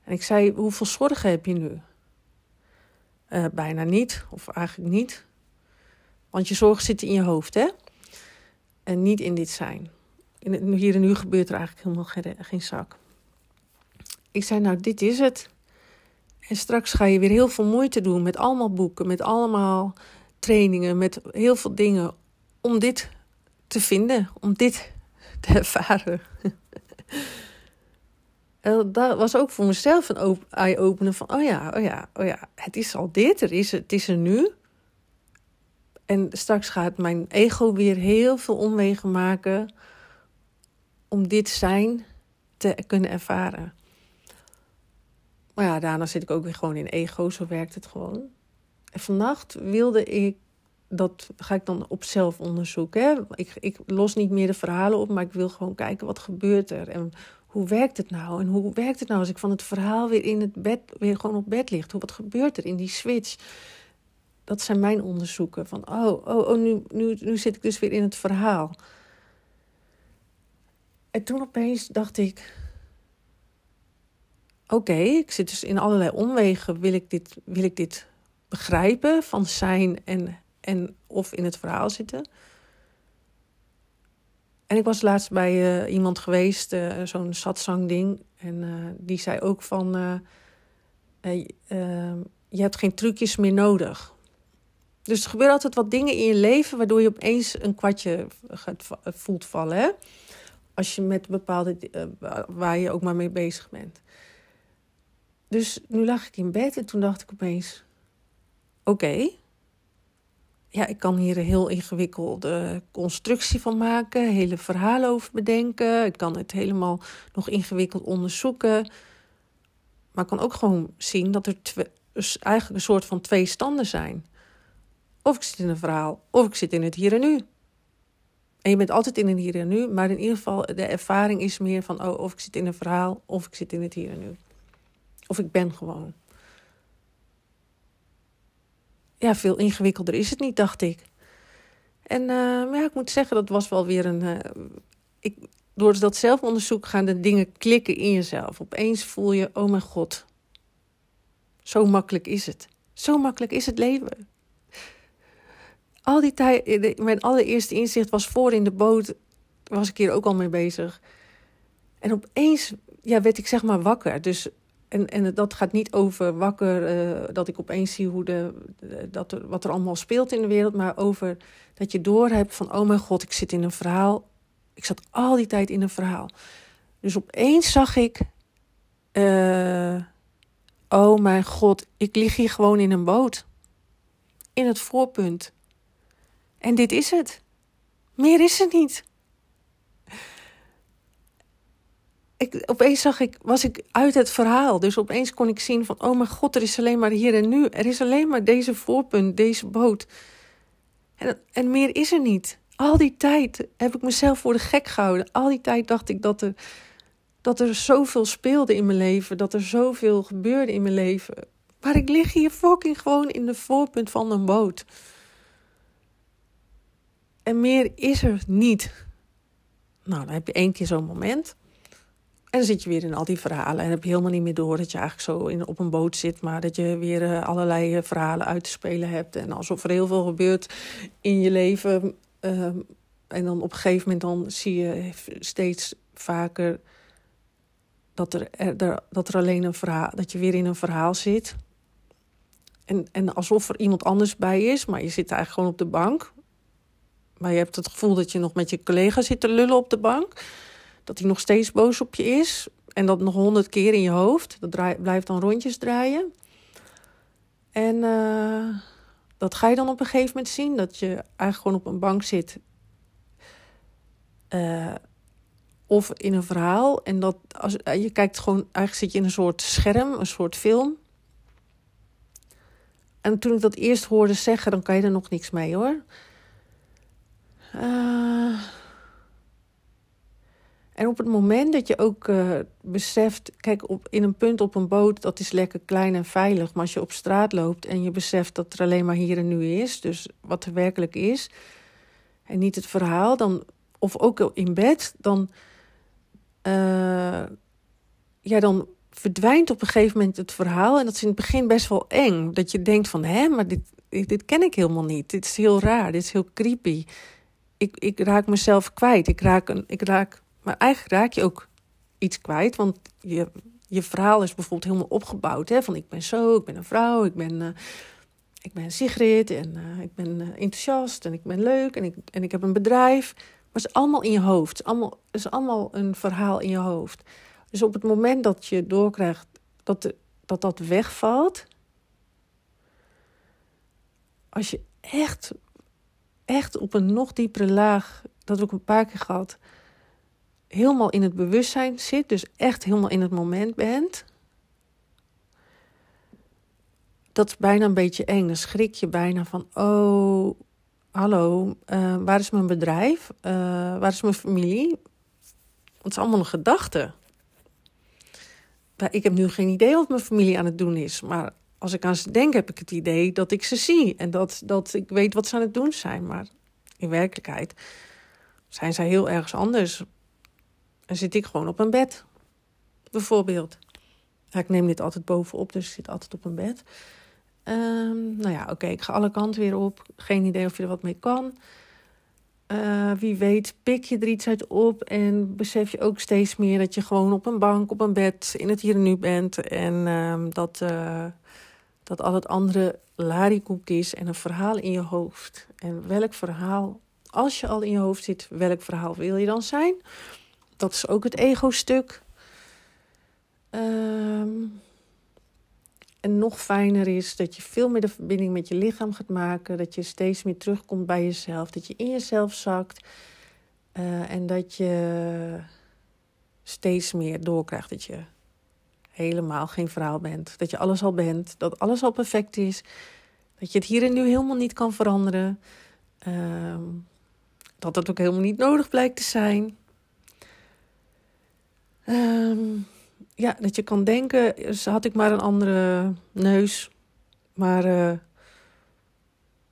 En ik zei, hoeveel zorgen heb je nu? Uh, bijna niet, of eigenlijk niet. Want je zorgen zitten in je hoofd, hè? En niet in dit zijn hier en nu gebeurt er eigenlijk helemaal geen, geen zak. Ik zei, nou, dit is het. En straks ga je weer heel veel moeite doen met allemaal boeken, met allemaal trainingen, met heel veel dingen om dit te vinden, om dit te ervaren. en dat was ook voor mezelf een eye-opener van, oh ja, oh ja, oh ja, het is al dit, er is, het is er nu. En straks gaat mijn ego weer heel veel omwegen maken om dit zijn te kunnen ervaren. Maar ja, daarna zit ik ook weer gewoon in ego, zo werkt het gewoon. En vannacht wilde ik, dat ga ik dan op zelfonderzoek. Hè? Ik, ik los niet meer de verhalen op, maar ik wil gewoon kijken wat gebeurt er. En hoe hoe werkt het nou? En hoe werkt het nou als ik van het verhaal weer in het bed, weer gewoon op bed ligt? Wat gebeurt er in die switch? Dat zijn mijn onderzoeken. Van, oh, oh, oh nu, nu, nu zit ik dus weer in het verhaal. En toen opeens dacht ik... Oké, ik zit dus in allerlei omwegen. Wil ik dit, wil ik dit begrijpen van zijn en, en of in het verhaal zitten? En ik was laatst bij uh, iemand geweest, uh, zo'n satsang ding. En uh, die zei ook van, je hebt geen trucjes meer nodig. Dus er gebeuren altijd wat dingen in je leven waardoor je opeens een kwartje gaat, voelt vallen. Hè? Als je met bepaalde, waar je ook maar mee bezig bent. Dus nu lag ik in bed en toen dacht ik opeens, oké, ja, ik kan hier een heel ingewikkelde constructie van maken, hele verhalen over bedenken. Ik kan het helemaal nog ingewikkeld onderzoeken. Maar ik kan ook gewoon zien dat er dus eigenlijk een soort van twee standen zijn. Of ik zit in een verhaal, of ik zit in het hier en nu. Je bent altijd in het hier en nu, maar in ieder geval de ervaring is meer van, oh, of ik zit in een verhaal, of ik zit in het hier en nu. Of ik ben gewoon ja, veel ingewikkelder is het niet, dacht ik. En uh, ja, ik moet zeggen, dat was wel weer een. Uh, ik, door dat zelfonderzoek gaan de dingen klikken in jezelf. Opeens voel je, oh mijn god, zo makkelijk is het. Zo makkelijk is het leven. Al die tijd, mijn allereerste inzicht was voor in de boot, was ik hier ook al mee bezig. En opeens ja, werd ik zeg maar wakker. Dus en, en dat gaat niet over wakker, uh, dat ik opeens zie hoe de, dat wat er allemaal speelt in de wereld, maar over dat je doorhebt van, oh mijn god, ik zit in een verhaal. Ik zat al die tijd in een verhaal. Dus opeens zag ik, uh, oh mijn god, ik lig hier gewoon in een boot. In het voorpunt. En dit is het. Meer is het niet. ik, opeens zag ik, was ik uit het verhaal. Dus opeens kon ik zien van, oh mijn god, er is alleen maar hier en nu. Er is alleen maar deze voorpunt, deze boot. En, en meer is er niet. Al die tijd heb ik mezelf voor de gek gehouden. Al die tijd dacht ik dat er, dat er zoveel speelde in mijn leven. Dat er zoveel gebeurde in mijn leven. Maar ik lig hier fucking gewoon in de voorpunt van een boot. En meer is er niet. Nou, dan heb je één keer zo'n moment. En dan zit je weer in al die verhalen en heb je helemaal niet meer door dat je eigenlijk zo in, op een boot zit, maar dat je weer uh, allerlei uh, verhalen uit te spelen hebt. En alsof er heel veel gebeurt in je leven. Uh, en dan op een gegeven moment dan zie je steeds vaker dat er, er, dat er alleen een verhaal, dat je weer in een verhaal zit. En, en alsof er iemand anders bij is, maar je zit eigenlijk gewoon op de bank. Maar je hebt het gevoel dat je nog met je collega zit te lullen op de bank dat hij nog steeds boos op je is. En dat nog honderd keer in je hoofd. Dat blijft dan rondjes draaien. En uh, dat ga je dan op een gegeven moment zien. Dat je eigenlijk gewoon op een bank zit. Uh, of in een verhaal. En dat als, uh, je kijkt gewoon, eigenlijk zit je in een soort scherm, een soort film. En toen ik dat eerst hoorde zeggen, dan kan je er nog niks mee hoor. Uh, en op het moment dat je ook uh, beseft, kijk, op, in een punt op een boot, dat is lekker klein en veilig. Maar als je op straat loopt en je beseft dat er alleen maar hier en nu is, dus wat er werkelijk is, en niet het verhaal, dan, of ook in bed, dan, uh, ja, dan verdwijnt op een gegeven moment het verhaal. En dat is in het begin best wel eng. Dat je denkt van, hè, maar dit, dit ken ik helemaal niet. Dit is heel raar, dit is heel creepy. Ik, ik raak mezelf kwijt. Ik raak, een, ik raak maar eigenlijk raak je ook iets kwijt. Want je, je verhaal is bijvoorbeeld helemaal opgebouwd. Hè? Van ik ben zo, ik ben een vrouw, ik ben, uh, ik ben Sigrid en uh, ik ben uh, enthousiast en ik ben leuk en ik, en ik heb een bedrijf. Maar het is allemaal in je hoofd. Het is allemaal, is allemaal een verhaal in je hoofd. Dus op het moment dat je doorkrijgt dat de, dat, dat wegvalt. Als je echt, echt op een nog diepere laag, dat heb ik een paar keer gehad helemaal in het bewustzijn zit, dus echt helemaal in het moment bent, dat is bijna een beetje eng. Dan schrik je bijna van, oh, hallo, uh, waar is mijn bedrijf? Uh, waar is mijn familie? Het is allemaal een gedachte. ik heb nu geen idee wat mijn familie aan het doen is. Maar als ik aan ze denk, heb ik het idee dat ik ze zie. En dat, dat ik weet wat ze aan het doen zijn. Maar in werkelijkheid zijn zij heel ergens anders. En zit ik gewoon op een bed, bijvoorbeeld. Ik neem dit altijd bovenop, dus ik zit altijd op een bed. Um, nou ja, oké, ik ga alle kanten weer op. Geen idee of je er wat mee kan. Uh, wie weet, pik je er iets uit op en besef je ook steeds meer dat je gewoon op een bank, op een bed, in het hier en nu bent. En uh, dat, uh, dat al het andere larikoek is en een verhaal in je hoofd. En welk verhaal, als je al in je hoofd zit, welk verhaal wil je dan zijn? Dat is ook het ego-stuk. Ehm, en nog fijner is dat je veel meer de verbinding met je lichaam gaat maken. Dat je steeds meer terugkomt bij jezelf. Dat je in jezelf zakt. Uh, en dat je steeds meer doorkrijgt dat je helemaal geen verhaal bent. Dat je alles al bent. Dat alles al perfect is. Dat je het hier en nu helemaal niet kan veranderen. Uh, dat het ook helemaal niet nodig blijkt te zijn. Um, ja, dat je kan denken, dus had ik maar een andere neus. Maar uh,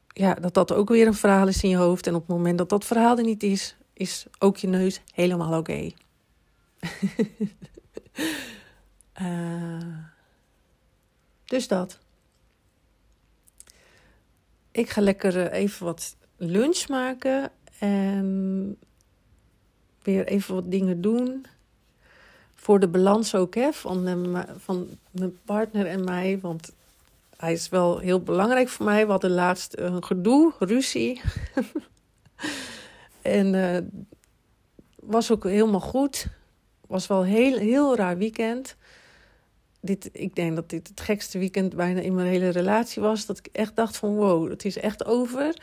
ja, dat dat ook weer een verhaal is in je hoofd. En op het moment dat dat verhaal er niet is, is ook je neus helemaal oké. uh, dus dat. Ik ga lekker even wat lunch maken en weer even wat dingen doen voor de balans ook hè, van, hem, van mijn partner en mij. Want hij is wel heel belangrijk voor mij. We hadden laatst een gedoe, ruzie. en uh, was ook helemaal goed. Was wel heel, heel raar weekend. Dit, ik denk dat dit het gekste weekend bijna in mijn hele relatie was. Dat ik echt dacht van wow, het is echt over.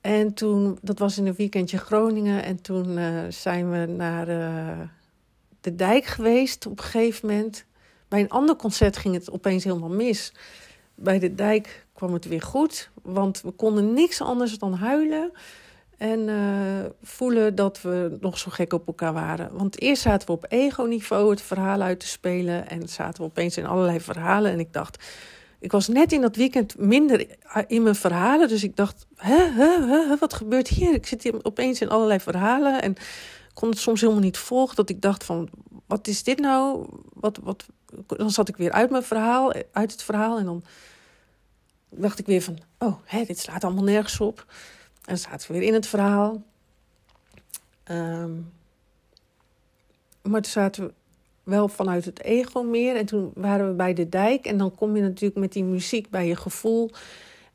En toen, dat was in een weekendje Groningen. En toen uh, zijn we naar... Uh, de dijk geweest op een gegeven moment. Bij een ander concert ging het opeens helemaal mis. Bij de dijk kwam het weer goed, want we konden niks anders dan huilen. En uh, voelen dat we nog zo gek op elkaar waren. Want eerst zaten we op ego-niveau het verhaal uit te spelen. En zaten we opeens in allerlei verhalen. En ik dacht, ik was net in dat weekend minder in mijn verhalen. Dus ik dacht, hè, hè, hè, wat gebeurt hier? Ik zit hier opeens in allerlei verhalen. En kon het soms helemaal niet volgen. Dat ik dacht van, wat is dit nou? Wat, wat, dan zat ik weer uit mijn verhaal, uit het verhaal. En dan dacht ik weer van, oh, hè, dit slaat allemaal nergens op. En zaten we weer in het verhaal. Um, maar toen zaten we wel vanuit het ego meer. En toen waren we bij de dijk. En dan kom je natuurlijk met die muziek bij je gevoel.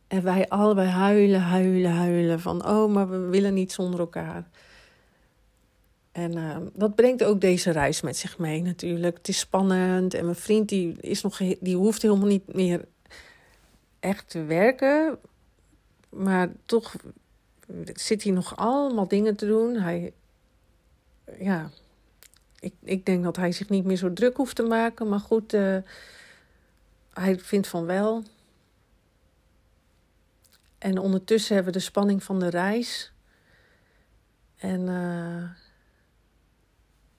En wij allebei huilen, huilen, huilen. Van, oh, maar we willen niet zonder elkaar. En uh, dat brengt ook deze reis met zich mee natuurlijk. Het is spannend en mijn vriend die, is nog, die hoeft helemaal niet meer echt te werken. Maar toch zit hij nog allemaal dingen te doen. Hij, ja, ik, ik denk dat hij zich niet meer zo druk hoeft te maken. Maar goed, uh, hij vindt van wel. En ondertussen hebben we de spanning van de reis. En... Uh,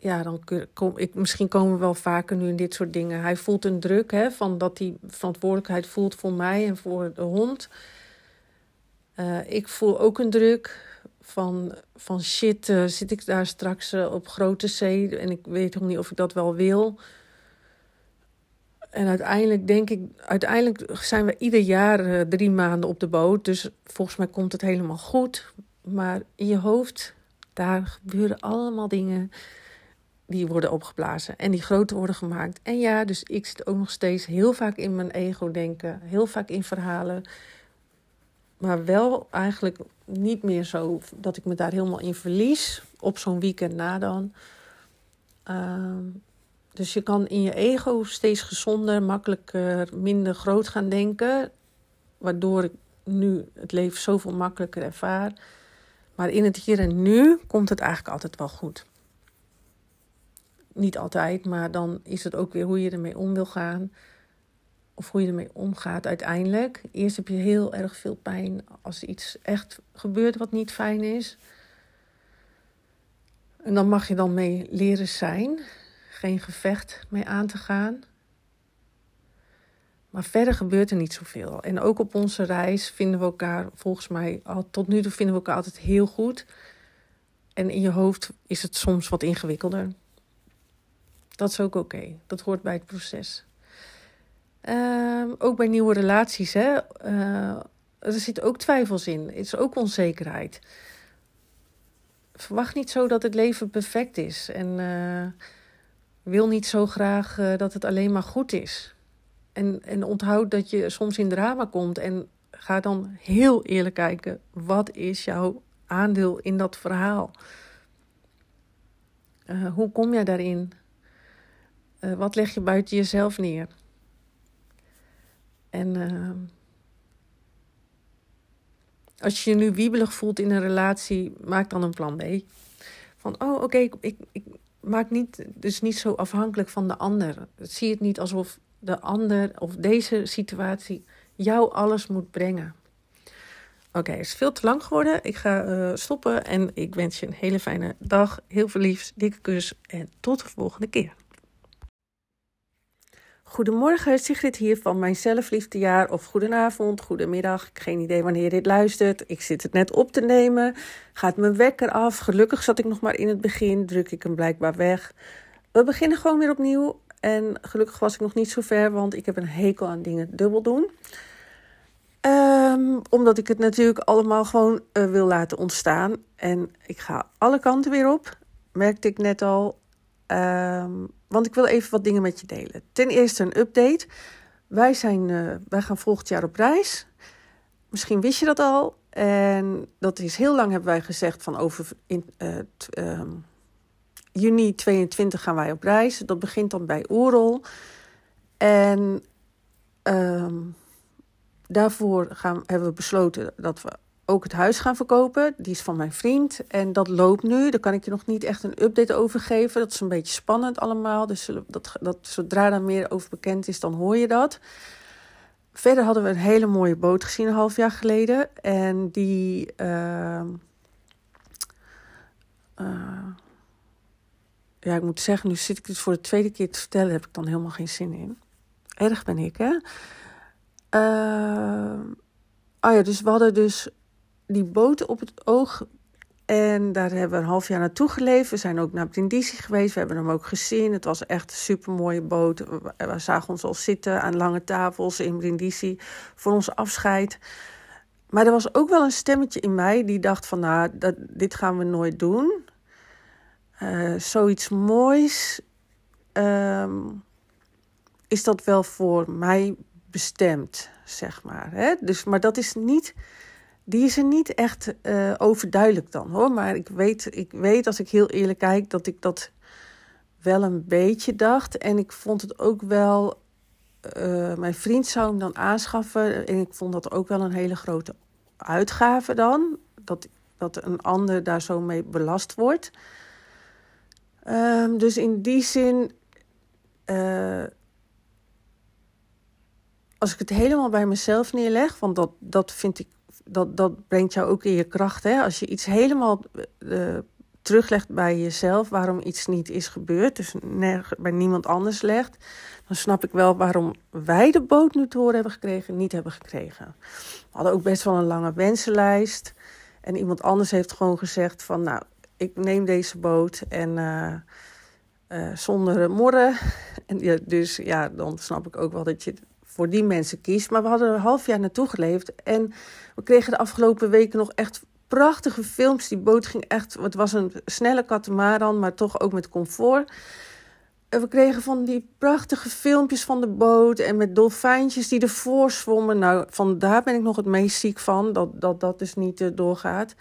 ja, dan kom ik, misschien komen we wel vaker nu in dit soort dingen. Hij voelt een druk hè, van dat hij verantwoordelijkheid voelt voor mij en voor de hond. Uh, ik voel ook een druk van, van shit, zit ik daar straks uh, op grote zee en ik weet nog niet of ik dat wel wil. En uiteindelijk denk ik, uiteindelijk zijn we ieder jaar drie maanden op de boot. Dus volgens mij komt het helemaal goed. Maar in je hoofd, daar gebeuren allemaal dingen die worden opgeblazen en die groter worden gemaakt. En ja, dus ik zit ook nog steeds heel vaak in mijn ego denken, heel vaak in verhalen. Maar wel eigenlijk niet meer zo dat ik me daar helemaal in verlies op zo'n weekend na dan. Uh, dus je kan in je ego steeds gezonder, makkelijker, minder groot gaan denken. Waardoor ik nu het leven zoveel makkelijker ervaar. Maar in het hier en nu komt het eigenlijk altijd wel goed niet altijd, maar dan is het ook weer hoe je ermee om wil gaan. Of hoe je ermee omgaat uiteindelijk. Eerst heb je heel erg veel pijn als iets echt gebeurt wat niet fijn is. En dan mag je dan mee leren zijn. geen gevecht mee aan te gaan. Maar verder gebeurt er niet zoveel. En ook op onze reis vinden we elkaar, volgens mij, al, tot nu toe vinden we elkaar altijd heel goed. En in je hoofd is het soms wat ingewikkelder. Dat is ook oké. Dat hoort bij het proces. Ehm, ook bij nieuwe relaties, hè. Uh, er zit ook twijfels in. Het is ook onzekerheid. Verwacht niet zo dat het leven perfect is. En uh, wil niet zo graag uh, dat het alleen maar goed is. En, en onthoud dat je soms in drama komt. En ga dan heel eerlijk kijken. Wat is jouw aandeel in dat verhaal? Hoe kom jij daarin? wat leg je buiten jezelf neer? En als je je nu wiebelig voelt in een relatie, maak dan een plan B. Van, oh oké, ik, ik, maak niet, dus niet zo afhankelijk van de ander. Zie het niet alsof de ander of deze situatie jou alles moet brengen. Oké, het is veel te lang geworden. Ik ga uh, stoppen en ik wens je een hele fijne dag. Heel veel liefs, dikke kus en tot de volgende keer. Goedemorgen, Sigrid hier van mijn zelfliefdejaar. Of goedenavond, goedemiddag. Geen idee wanneer je dit luistert. Ik zit het net op te nemen. Gaat mijn wekker af. Gelukkig zat ik nog maar in het begin. Druk ik hem blijkbaar weg. We beginnen gewoon weer opnieuw. En gelukkig was ik nog niet zo ver, want ik heb een hekel aan dingen dubbel doen. Um, omdat ik het natuurlijk allemaal gewoon uh, wil laten ontstaan. En ik ga alle kanten weer op. Merkte ik net al. Um, want ik wil even wat dingen met je delen. Ten eerste een update. Wij, zijn, uh, wij gaan volgend jaar op reis. Misschien wist je dat al. En dat is heel lang hebben wij gezegd van over in, uh, um, juni 22 gaan wij op reis. Dat begint dan bij Oerol. En um, daarvoor gaan, hebben we besloten dat we ook het huis gaan verkopen. Die is van mijn vriend en dat loopt nu. Daar kan ik je nog niet echt een update over geven. Dat is een beetje spannend allemaal. Dus dat, dat, zodra er meer over bekend is, dan hoor je dat. Verder hadden we een hele mooie boot gezien een half jaar geleden. En die. Uh, uh, ja, ik moet zeggen, nu zit ik dus voor de tweede keer te vertellen, heb ik dan helemaal geen zin in. Erg ben ik, hè? Uh, oh ja, dus we hadden dus die boot op het oog. En daar hebben we een half jaar naartoe geleefd. We zijn ook naar Brindisi geweest. We hebben hem ook gezien. Het was echt een supermooie boot. We zagen ons al zitten aan lange tafels in Brindisi voor ons afscheid. Maar er was ook wel een stemmetje in mij die dacht van... nou, dat, dit gaan we nooit doen. Uh, zoiets moois... Uh, is dat wel voor mij bestemd, zeg maar. Hè? Dus, maar dat is niet die is er niet echt uh, overduidelijk dan hoor. Maar ik weet, ik weet, als ik heel eerlijk kijk, dat ik dat wel een beetje dacht. En ik vond het ook wel. Uh, mijn vriend zou hem dan aanschaffen. En ik vond dat ook wel een hele grote uitgave dan. Dat, dat een ander daar zo mee belast wordt. Um, dus in die zin. Uh, als ik het helemaal bij mezelf neerleg, want dat, dat vind ik dat, dat brengt jou ook in je kracht. Hè? Als je iets helemaal uh, teruglegt bij jezelf, waarom iets niet is gebeurd, dus bij niemand anders legt, dan snap ik wel waarom wij de boot nu te horen hebben gekregen, niet hebben gekregen. We hadden ook best wel een lange wensenlijst. En iemand anders heeft gewoon gezegd van, nou, ik neem deze boot en uh, zonder morren. En, dus ja, dan snap ik ook wel dat je voor die mensen kiest. Maar we hadden er een half jaar naartoe geleefd. En we kregen de afgelopen weken nog echt prachtige films. Die boot ging echt. Het was een snelle katamaran, maar toch ook met comfort. En we kregen van die prachtige filmpjes van de boot. En met dolfijntjes die ervoor zwommen. Nou, van daar ben ik nog het meest ziek van. Dat dat, dat dus niet uh, doorgaat.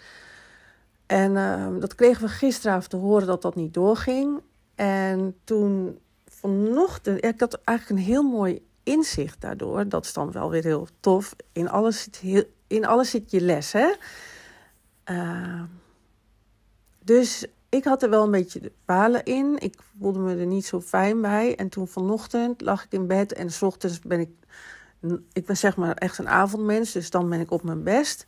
En uh, dat kregen we gisteravond te horen dat dat niet doorging. En toen vanochtend. Ja, ik had eigenlijk een heel mooi inzicht daardoor. Dat is dan wel weer heel tof. In alles zit, heel, in alles zit je les, hè? Uh, dus ik had er wel een beetje de palen in. Ik voelde me er niet zo fijn bij. En toen vanochtend lag ik in bed en s ochtends ben ik... Ik ben zeg maar echt een avondmens, dus dan ben ik op mijn best.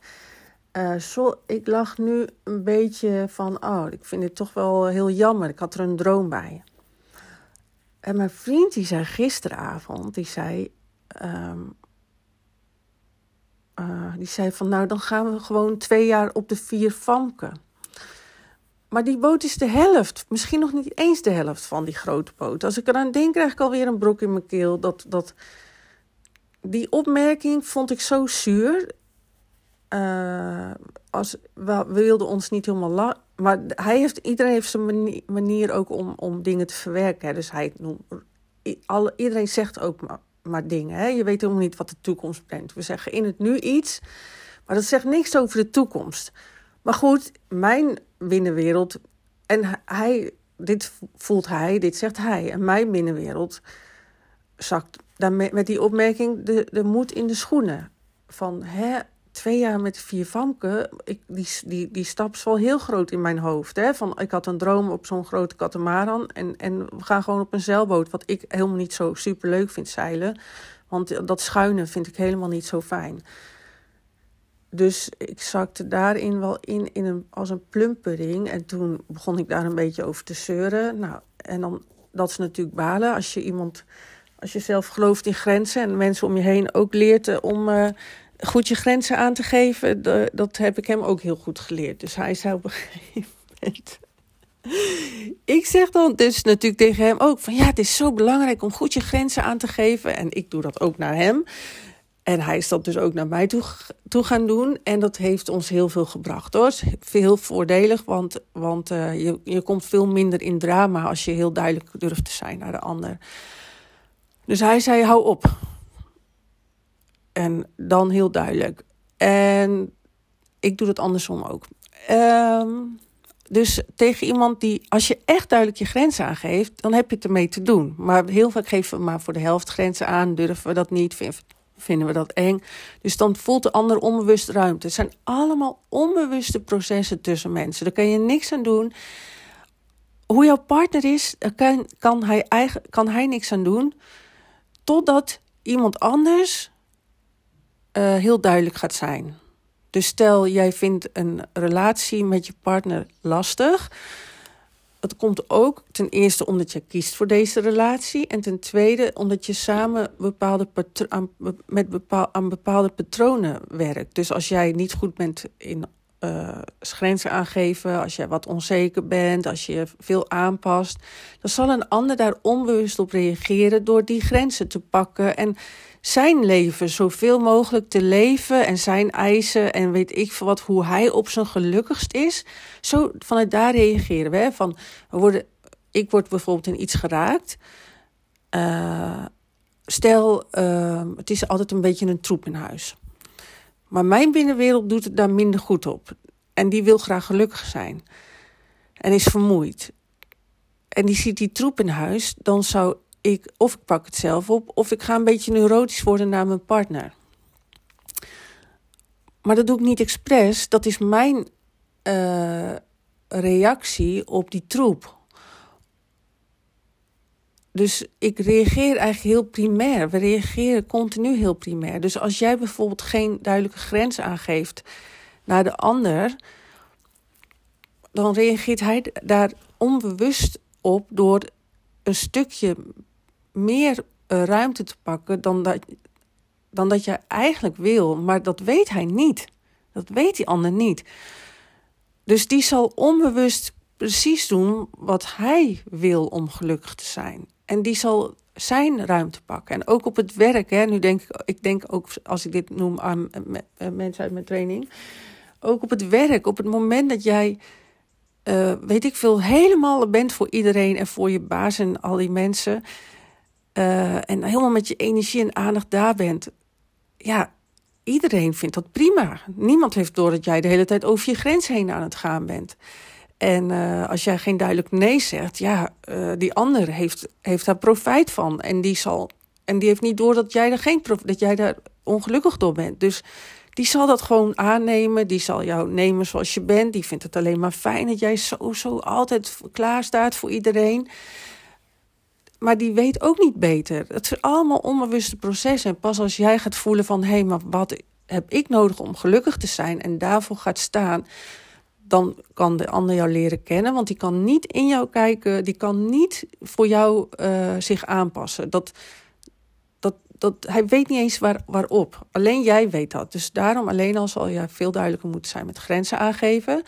Uh, zo, ik lag nu een beetje van, oh, ik vind het toch wel heel jammer. Ik had er een droom bij. En mijn vriend die zei gisteravond, die zei, ehm, eh, die zei van nou dan gaan we gewoon twee jaar op de vier famken. Maar die boot is de helft, misschien nog niet eens de helft van die grote boot. Als ik eraan denk, krijg ik alweer een brok in mijn keel. Dat, dat, die opmerking vond ik zo zuur. Uh, als, we, wilden ons niet helemaal Maar hij heeft, iedereen heeft zijn manier, ook om, om dingen te verwerken. Dus hij noemt, iedereen zegt ook maar, maar dingen. Hè? Je weet helemaal niet wat de toekomst brengt. We zeggen in het nu iets, maar dat zegt niks over de toekomst. Maar goed, mijn binnenwereld. En hij, dit voelt hij, dit zegt hij. En mijn binnenwereld zakt daarmee, met die opmerking de, de moed in de schoenen. Van hè, twee jaar met vier famke, ik, die, die, die stap is wel heel groot in mijn hoofd. Hè? Van, ik had een droom op zo'n grote katamaran en, en we gaan gewoon op een zeilboot. Wat ik helemaal niet zo super leuk vind zeilen. Want dat schuinen vind ik helemaal niet zo fijn. Dus ik zakte daarin wel in, in een, als een plumpering. En toen begon ik daar een beetje over te zeuren. Nou, en dan, dat is natuurlijk balen als je iemand, als je zelf gelooft in grenzen en mensen om je heen ook leert eh, om uh, goed je grenzen aan te geven. Dat heb ik hem ook heel goed geleerd. Dus hij zou op een gegeven moment. Ik zeg dan dus natuurlijk tegen hem ook van ja, het is zo belangrijk om goed je grenzen aan te geven. En ik doe dat ook naar hem. En hij is dat dus ook naar mij toe, toe gaan doen. En dat heeft ons heel veel gebracht hoor. Veel voordelig, want, want uh, je, je komt veel minder in drama als je heel duidelijk durft te zijn naar de ander. Dus hij zei: hou op. En dan heel duidelijk. En ik doe het andersom ook. Um, dus tegen iemand die, als je echt duidelijk je grenzen aangeeft, dan heb je het ermee te doen. Maar heel vaak geven we maar voor de helft grenzen aan, durven we dat niet, vinden we dat eng. Dus dan voelt de ander onbewust ruimte. Het zijn allemaal onbewuste processen tussen mensen. Daar kan je niks aan doen. Hoe jouw partner is, daar kan, kan, hij, eigen, kan hij niks aan doen. Totdat iemand anders uh, heel duidelijk gaat zijn. Dus stel jij vindt een relatie met je partner lastig het komt ook ten eerste omdat je kiest voor deze relatie. En ten tweede omdat je samen bepaalde aan, met bepaal, aan bepaalde patronen werkt. Dus als jij niet goed bent in uh, grenzen aangeven, als jij wat onzeker bent, als je veel aanpast, dan zal een ander daar onbewust op reageren door die grenzen te pakken en zijn leven zoveel mogelijk te leven en zijn eisen en weet ik wat, hoe hij op zijn gelukkigst is. Zo vanuit daar reageren we. Van, we worden, ik word bijvoorbeeld in iets geraakt. Uh, stel, uh, het is altijd een beetje een troep in huis. Maar mijn binnenwereld doet het daar minder goed op. En die wil graag gelukkig zijn. En is vermoeid. En die ziet die troep in huis, dan zou ik, of ik pak het zelf op, of ik ga een beetje neurotisch worden naar mijn partner. Maar dat doe ik niet expres. Dat is mijn uh, reactie op die troep. Dus ik reageer eigenlijk heel primair. We reageren continu heel primair. Dus als jij bijvoorbeeld geen duidelijke grens aangeeft naar de ander, dan reageert hij daar onbewust op door een stukje meer eh, ruimte te pakken dan dat, dan dat je eigenlijk wil. Maar dat weet hij niet. Dat weet die ander niet. Dus die zal onbewust precies doen wat hij wil om gelukkig te zijn. En die zal zijn ruimte pakken. En ook op het werk. Hè, nu denk ik, ik denk ook als ik dit noem aan mensen uit mijn training. Ook op het werk. Op het moment dat jij, weet ik veel, helemaal bent voor iedereen en voor je baas en al die mensen. Uh, en helemaal met je energie en aandacht daar bent. Ja, iedereen vindt dat prima. Niemand heeft door dat jij de hele tijd over je grens heen aan het gaan bent. En uh, als jij geen duidelijk nee zegt, ja, uh, die ander heeft, heeft daar profijt van. En die, zal, en die heeft niet door dat jij, er geen dat jij daar ongelukkig door bent. Dus die zal dat gewoon aannemen. Die zal jou nemen zoals je bent. Die vindt het alleen maar fijn dat jij zo, zo altijd klaar staat voor iedereen. Maar die weet ook niet beter. Het zijn allemaal onbewuste processen. En pas als jij gaat voelen van... hé, hey, maar wat heb ik nodig om gelukkig te zijn... en daarvoor gaat staan dan kan de ander jou leren kennen. Want die kan niet in jou kijken, die kan niet voor jou uh, zich aanpassen. Dat, dat, dat, hij weet niet eens waar, waarop. Alleen jij weet dat. Dus daarom alleen al zal je veel duidelijker moeten zijn met grenzen aangeven.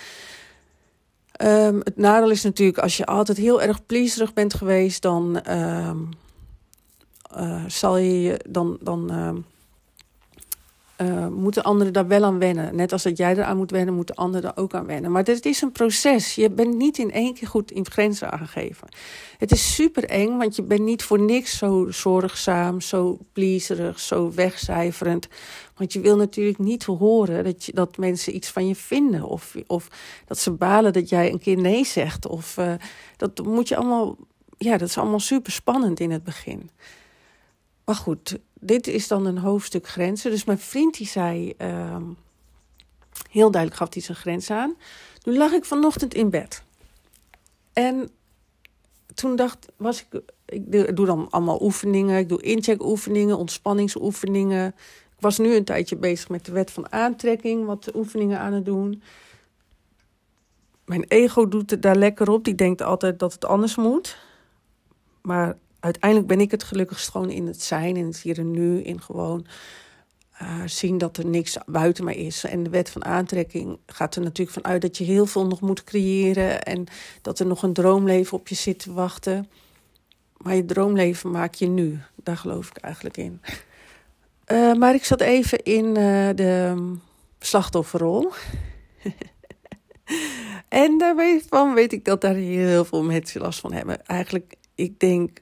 Um, het nadeel is natuurlijk, als je altijd heel erg pleaserig bent geweest, dan um, uh, zal je dan. dan uh, uh, moeten anderen daar wel aan wennen. Net als dat jij eraan moet wennen, moeten anderen er ook aan wennen. Maar het is een proces. Je bent niet in één keer goed in grenzen aangegeven. Het is super eng, want je bent niet voor niks zo zorgzaam, zo pleaserig, zo wegcijferend. Want je wil natuurlijk niet horen dat, je, dat mensen iets van je vinden. Of, of dat ze balen dat jij een keer nee zegt. Of uh, dat moet je allemaal. Ja, dat is allemaal super spannend in het begin. Maar goed, dit is dan een hoofdstuk grenzen. Dus mijn vriend die zei, uh, heel duidelijk gaf hij zijn grens aan. Toen lag ik vanochtend in bed. En toen dacht, was ik, ik doe dan allemaal oefeningen. Ik doe incheckoefeningen, ontspanningsoefeningen. Ik was nu een tijdje bezig met de wet van aantrekking, wat oefeningen aan het doen. Mijn ego doet het daar lekker op. Die denkt altijd dat het anders moet. Maar uiteindelijk ben ik het gelukkigst gewoon in het zijn, in het hier en nu, in gewoon uh, zien dat er niks buiten mij is. En de wet van aantrekking gaat er natuurlijk vanuit dat je heel veel nog moet creëren en dat er nog een droomleven op je zit te wachten. Maar je droomleven maak je nu. Daar geloof ik eigenlijk in. Uh, maar ik zat even in uh, de slachtofferrol. en daarvan weet ik dat daar heel veel mensen last van hebben. Eigenlijk, ik denk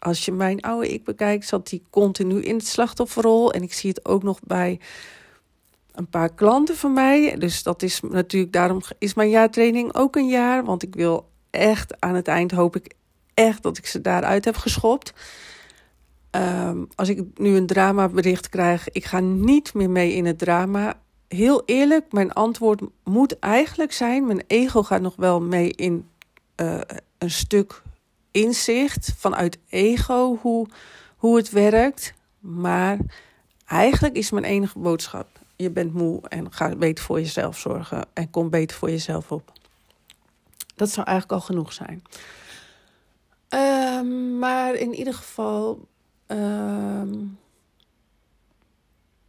als je mijn oude ik bekijkt, zat hij continu in het slachtofferrol. En ik zie het ook nog bij een paar klanten van mij. Dus dat is natuurlijk, daarom is mijn jaartraining ook een jaar. Want ik wil echt, aan het eind hoop ik echt dat ik ze daaruit heb geschopt. Um, als ik nu een dramabericht krijg, ik ga niet meer mee in het drama. Heel eerlijk, mijn antwoord moet eigenlijk zijn: mijn ego gaat nog wel mee in uh, een stuk inzicht vanuit ego hoe, hoe het werkt. Maar eigenlijk is mijn enige boodschap: je bent moe en ga beter voor jezelf zorgen en kom beter voor jezelf op. Dat zou eigenlijk al genoeg zijn. Um, maar in ieder geval. Um,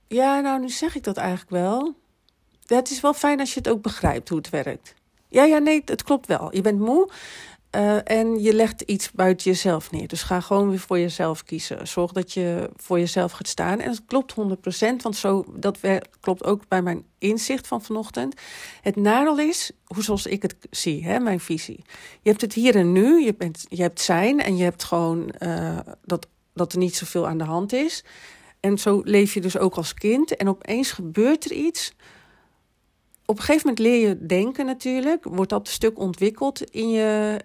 ja, nou, nu zeg ik dat eigenlijk wel. Ja, het is wel fijn als je het ook begrijpt hoe het werkt. Ja, ja, nee, het klopt wel. Je bent moe. Uh, en je legt iets buiten jezelf neer. Dus ga gewoon weer voor jezelf kiezen. Zorg dat je voor jezelf gaat staan. En het klopt 100%, want zo, dat klopt ook bij mijn inzicht van vanochtend. Het nadeel is, hoe zoals ik het zie, hè, mijn visie. Je hebt het hier en nu, je, bent, je hebt zijn en je hebt gewoon uh, dat, dat er niet zoveel aan de hand is. En zo leef je dus ook als kind. En opeens gebeurt er iets op een gegeven moment leer je denken natuurlijk. Wordt dat stuk ontwikkeld in je.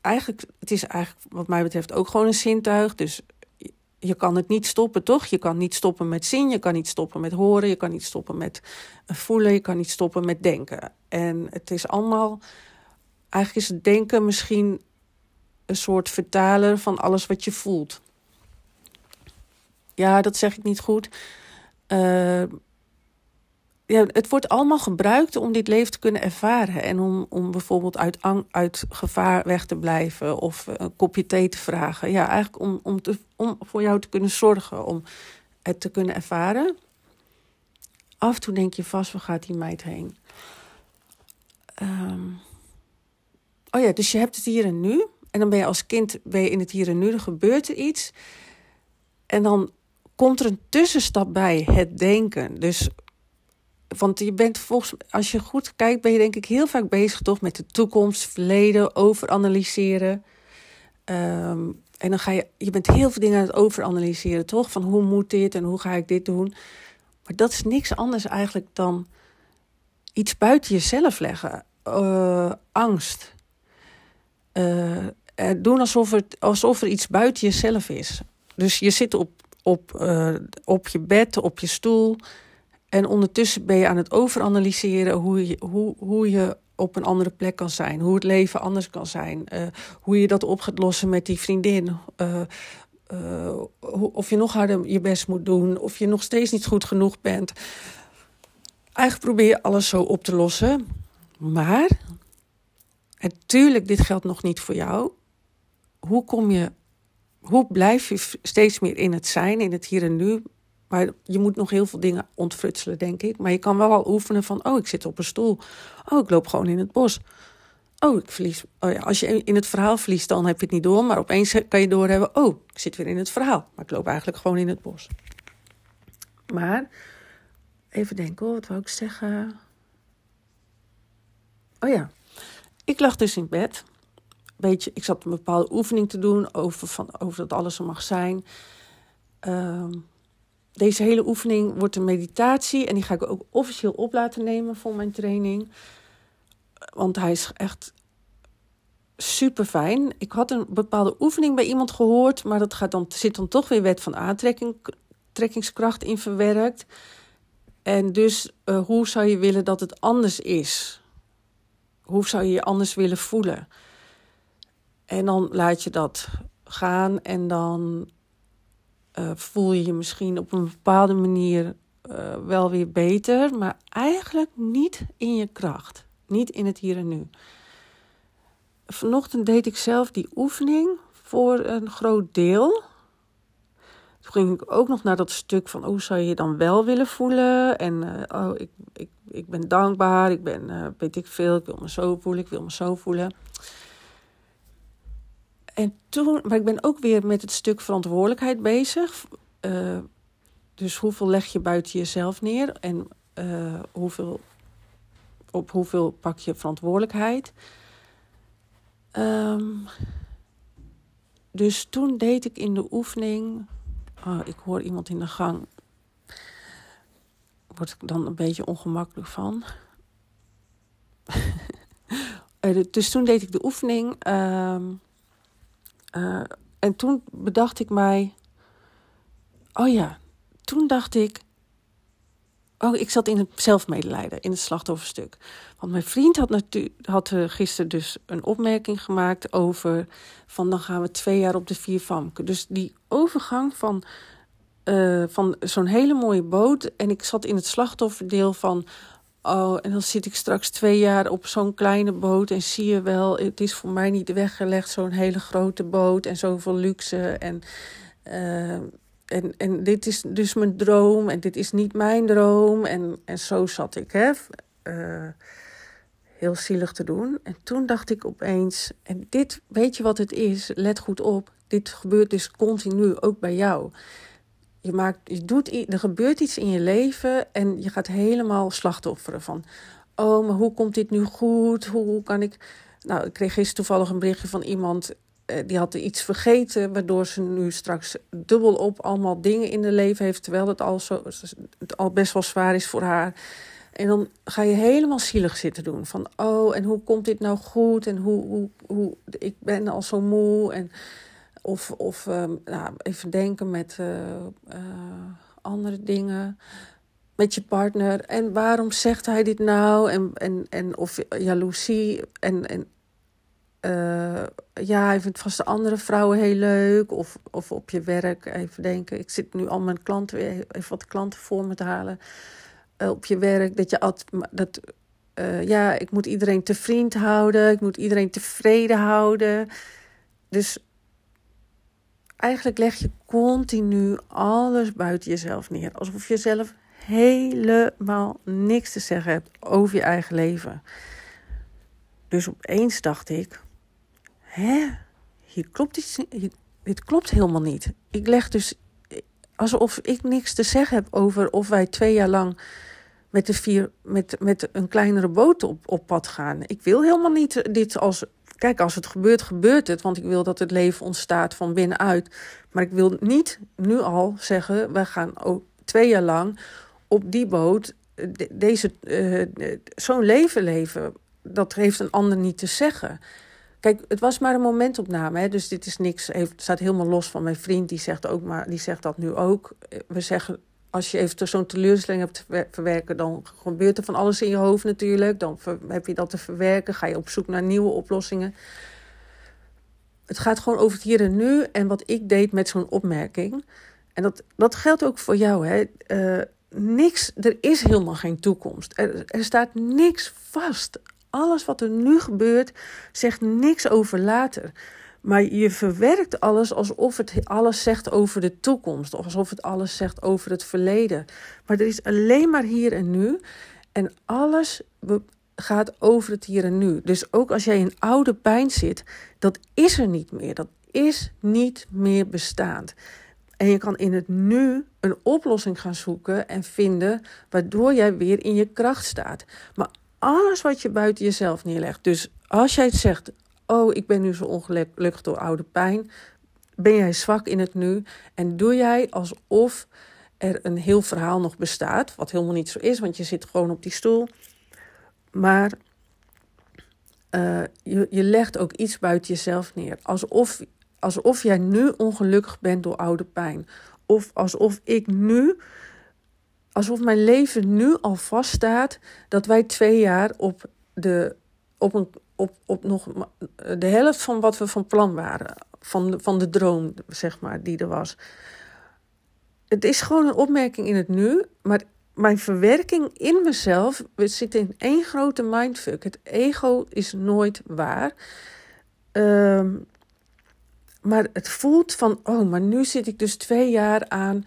Eigenlijk, het is eigenlijk wat mij betreft ook gewoon een zintuig. Dus je kan het niet stoppen, toch? Je kan niet stoppen met zien, je kan niet stoppen met horen, je kan niet stoppen met voelen, je kan niet stoppen met denken. En het is allemaal. Eigenlijk is het denken misschien een soort vertaler van alles wat je voelt. Ja, dat zeg ik niet goed. Uh, ja, het wordt allemaal gebruikt om dit leven te kunnen ervaren. En om, om bijvoorbeeld uit, uit gevaar weg te blijven of een kopje thee te vragen. Ja, eigenlijk om, om, te, om voor jou te kunnen zorgen, om het te kunnen ervaren. Af en toe denk je vast, waar gaat die meid heen? Um, oh ja, dus je hebt het hier en nu. En dan ben je als kind ben je in het hier en nu. Er gebeurt er iets. En dan komt er een tussenstap bij, het denken. Dus want je bent volgens, als je goed kijkt, ben je denk ik heel vaak bezig toch met de toekomst, verleden, overanalyseren. Um, en dan ga je, je bent heel veel dingen aan het overanalyseren, toch? Van hoe moet dit en hoe ga ik dit doen? Maar dat is niks anders eigenlijk dan iets buiten jezelf leggen. Uh, angst. Uh, doen alsof, het, alsof er iets buiten jezelf is. Dus je zit op, op, uh, op je bed, op je stoel. En ondertussen ben je aan het overanalyseren hoe je, hoe, hoe je op een andere plek kan zijn. Hoe het leven anders kan zijn. Uh, hoe je dat op gaat lossen met die vriendin. Uh, uh, of je nog harder je best moet doen. Of je nog steeds niet goed genoeg bent. Eigenlijk probeer je alles zo op te lossen. Maar, natuurlijk, dit geldt nog niet voor jou. Hoe kom je, hoe blijf je steeds meer in het zijn, in het hier en nu? Maar je moet nog heel veel dingen ontfrutselen, denk ik. Maar je kan wel al oefenen van, oh, ik zit op een stoel. Oh, ik loop gewoon in het bos. Oh, ik verlies. Oh ja, als je in het verhaal verliest, dan heb je het niet door. Maar opeens kan je doorhebben, oh, ik zit weer in het verhaal. Maar ik loop eigenlijk gewoon in het bos. Maar, even denken, wat wou ik zeggen? Oh ja, ik lag dus in bed. Beetje, ik zat een bepaalde oefening te doen over, van, over dat alles er mag zijn. Ehm, deze hele oefening wordt een meditatie en die ga ik ook officieel op laten nemen voor mijn training. Want hij is echt super fijn. Ik had een bepaalde oefening bij iemand gehoord, maar dat gaat dan, zit dan toch weer wet van aantrekkingskracht in verwerkt. En dus uh, hoe zou je willen dat het anders is? Hoe zou je je anders willen voelen? En dan laat je dat gaan en dan uh, voel je je misschien op een bepaalde manier uh, wel weer beter, maar eigenlijk niet in je kracht, niet in het hier en nu. Vanochtend deed ik zelf die oefening voor een groot deel. Toen ging ik ook nog naar dat stuk van hoe zou je je dan wel willen voelen. En uh, oh, ik, ik, ik ben dankbaar, ik ben, weet ik veel, ik wil me zo voelen, ik wil me zo voelen. En toen, maar ik ben ook weer met het stuk verantwoordelijkheid bezig. Uh, dus hoeveel leg je buiten jezelf neer en uh, hoeveel, op hoeveel pak je verantwoordelijkheid. Um, dus toen deed ik in de oefening. Oh, ik hoor iemand in de gang. Word ik dan een beetje ongemakkelijk van. dus toen deed ik de oefening. Um, uh, en toen bedacht ik mij. Oh ja, toen dacht ik. Oh, ik zat in het zelfmedelijden, in het slachtofferstuk. Want mijn vriend had, had gisteren dus een opmerking gemaakt over... van dan gaan we twee jaar op de vier famke. Dus die overgang van, uh, van zo'n hele mooie boot... en ik zat in het slachtofferdeel van... Oh, en dan zit ik straks twee jaar op zo'n kleine boot en zie je wel, het is voor mij niet weggelegd, zo'n hele grote boot en zoveel luxe. En, uh, en, en dit is dus mijn droom en dit is niet mijn droom. En, en zo zat ik, hè. Uh, heel zielig te doen. En toen dacht ik opeens, en dit, weet je wat het is? Let goed op, dit gebeurt dus continu, ook bij jou je maakt, je doet, er gebeurt iets in je leven en je gaat helemaal slachtofferen van. Oh, maar hoe komt dit nu goed? Hoe, kan ik. Nou, ik kreeg gisteren toevallig een berichtje van iemand. Eh, die had iets vergeten, waardoor ze nu straks dubbel op allemaal dingen in de leven heeft. Terwijl het al, zo, het al best wel zwaar is voor haar. En dan ga je helemaal zielig zitten doen. Van, oh, en hoe komt dit nou goed? En hoe, hoe, hoe ik ben al zo moe. En of, of um, nou, even denken met uh, uh, andere dingen. Met je partner. En waarom zegt hij dit nou? En, en, en of jaloezie. En, en uh, ja, hij vindt vast de andere vrouwen heel leuk. Of, of op je werk. Even denken. Ik zit nu al mijn klanten weer even wat klanten voor me te halen. op je werk. Dat je altijd. Dat, ja, ik moet iedereen te vriend houden. Ik moet iedereen tevreden houden. Dus eigenlijk leg je continu alles buiten jezelf neer. Alsof je zelf helemaal niks te zeggen hebt over je eigen leven. Dus opeens dacht ik: hè, hier klopt iets, dit klopt helemaal niet. Ik leg dus alsof ik niks te zeggen heb over of wij twee jaar lang met, de vier, met, met een kleinere boot op, op pad gaan. Ik wil helemaal niet dit als Kijk, als het gebeurt, gebeurt het. Want ik wil dat het leven ontstaat van binnenuit. Maar ik wil niet nu al zeggen, we gaan ook twee jaar lang op die boot deze, uh, zo'n leven leven. Dat heeft een ander niet te zeggen. Kijk, het was maar een momentopname, hè, dus dit is niks. Het staat helemaal los van mijn vriend, die zegt, ook maar, die zegt dat nu ook. We zeggen als je even zo'n teleurstelling hebt te verwerken, dan gebeurt er van alles in je hoofd natuurlijk. Dan heb je dat te verwerken, ga je op zoek naar nieuwe oplossingen. Het gaat gewoon over het hier en nu en wat ik deed met zo'n opmerking. En dat, dat geldt ook voor jou. Hè. Uh, niks, er is helemaal geen toekomst. Er, er staat niks vast. alles wat er nu gebeurt zegt niks over later. Maar je verwerkt alles alsof het alles zegt over de toekomst. Of alsof het alles zegt over het verleden. Maar er is alleen maar hier en nu. En alles gaat over het hier en nu. Dus ook als jij in oude pijn zit, dat is er niet meer. Dat is niet meer bestaand. En je kan in het nu een oplossing gaan zoeken en vinden, waardoor jij weer in je kracht staat. Maar alles wat je buiten jezelf neerlegt. Dus als jij het zegt, oh, ik ben nu zo ongelukkig door oude pijn, ben jij zwak in het nu en doe jij alsof er een heel verhaal nog bestaat, wat helemaal niet zo is, want je zit gewoon op die stoel. Maar uh, je, je legt ook iets buiten jezelf neer, alsof, alsof jij nu ongelukkig bent door oude pijn. Of alsof ik nu, alsof mijn leven nu al vaststaat dat wij twee jaar op de, op een, op, op nog de helft van wat we van plan waren. Van de, van de droom, zeg maar, die er was. Het is gewoon een opmerking in het nu, maar mijn verwerking in mezelf zitten in één grote mindfuck. Het ego is nooit waar. Um, maar het voelt van, oh, maar nu zit ik dus twee jaar aan,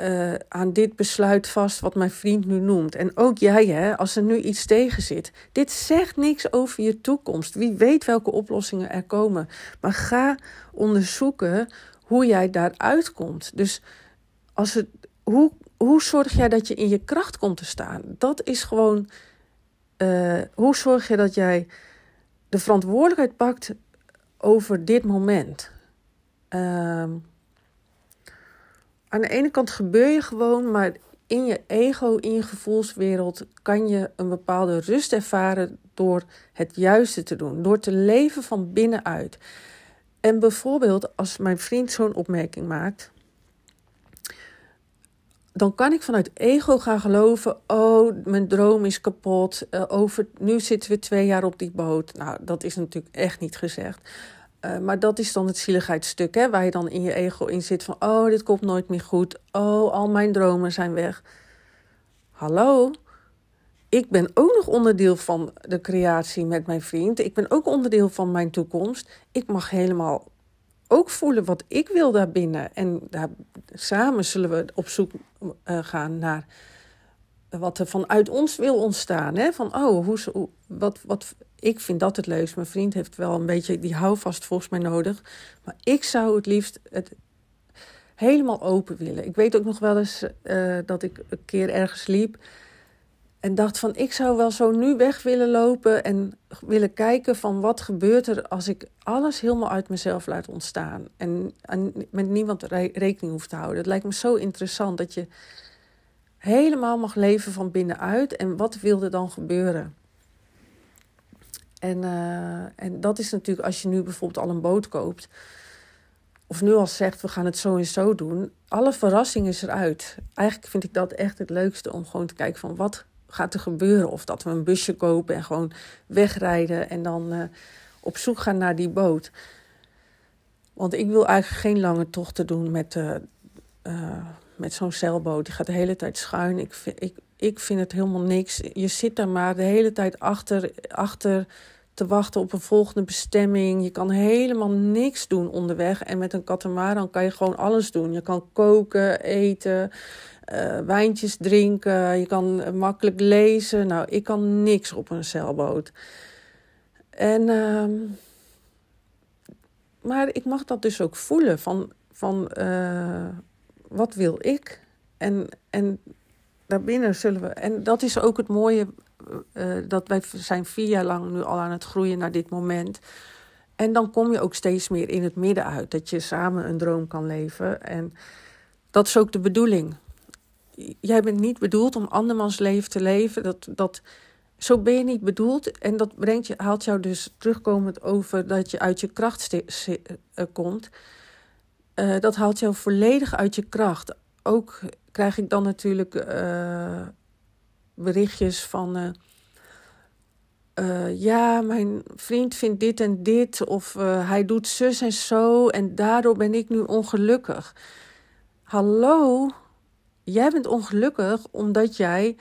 uh, aan dit besluit vast wat mijn vriend nu noemt. En ook jij, hè, als er nu iets tegen zit. Dit zegt niks over je toekomst. Wie weet welke oplossingen er komen. Maar ga onderzoeken hoe jij daaruit komt. Dus als het, hoe, hoe zorg jij dat je in je kracht komt te staan? Dat is gewoon, uh, hoe zorg je dat jij de verantwoordelijkheid pakt over dit moment. Uh, aan de ene kant gebeur je gewoon, maar in je ego, in je gevoelswereld, kan je een bepaalde rust ervaren door het juiste te doen, door te leven van binnenuit. En bijvoorbeeld als mijn vriend zo'n opmerking maakt, dan kan ik vanuit ego gaan geloven: oh, mijn droom is kapot. Uh, over, nu zitten we twee jaar op die boot. Nou, dat is natuurlijk echt niet gezegd. Uh, maar dat is dan het zieligheidstuk, hè, waar je dan in je ego in zit van: oh, dit komt nooit meer goed. Oh, al mijn dromen zijn weg. Hallo? Ik ben ook nog onderdeel van de creatie met mijn vriend. Ik ben ook onderdeel van mijn toekomst. Ik mag helemaal ook voelen wat ik wil daarbinnen. En daar, samen zullen we op zoek uh, gaan naar wat er vanuit ons wil ontstaan. Hè? Van, oh, hoe, wat, wat, ik vind dat het leukst. Mijn vriend heeft wel een beetje die houvast volgens mij nodig. Maar ik zou het liefst het helemaal open willen. Ik weet ook nog wel eens uh, dat ik een keer ergens liep. En dacht van, ik zou wel zo nu weg willen lopen en willen kijken van wat gebeurt er als ik alles helemaal uit mezelf laat ontstaan. En, en met niemand rekening hoeft te houden. Het lijkt me zo interessant dat je helemaal mag leven van binnenuit. En wat wil er dan gebeuren? En, uh, en dat is natuurlijk als je nu bijvoorbeeld al een boot koopt. Of nu al zegt, we gaan het zo en zo doen. Alle verrassing is eruit. Eigenlijk vind ik dat echt het leukste om gewoon te kijken van wat gaat er gebeuren. Of dat we een busje kopen en gewoon wegrijden en dan uh, op zoek gaan naar die boot. Want ik wil eigenlijk geen lange tochten doen met, uh, met zo'n zeilboot. Die gaat de hele tijd schuin. Ik vind, ik, ik vind het helemaal niks. Je zit daar maar de hele tijd achter, achter te wachten op een volgende bestemming. Je kan helemaal niks doen onderweg. En met een katamaran kan je gewoon alles doen. Je kan koken, eten, uh, wijntjes drinken. Je kan makkelijk lezen. Nou, ik kan niks op een zeilboot. En, uh, maar ik mag dat dus ook voelen. Van, van uh, wat wil ik? En, en daarbinnen zullen we... En dat is ook het mooie... Uh, dat wij zijn vier jaar lang nu al aan het groeien naar dit moment. En dan kom je ook steeds meer in het midden uit. Dat je samen een droom kan leven. En dat is ook de bedoeling jij bent niet bedoeld om andermans leven te leven. Dat, dat, zo ben je niet bedoeld. En dat brengt je, haalt jou dus terugkomend over dat je uit je kracht uh, komt. Dat haalt jou volledig uit je kracht. Ook krijg ik dan natuurlijk uh, berichtjes van. ja, mijn vriend vindt dit en dit. Of hij doet zus en zo. En daardoor ben ik nu ongelukkig. Hallo, jij bent ongelukkig omdat jij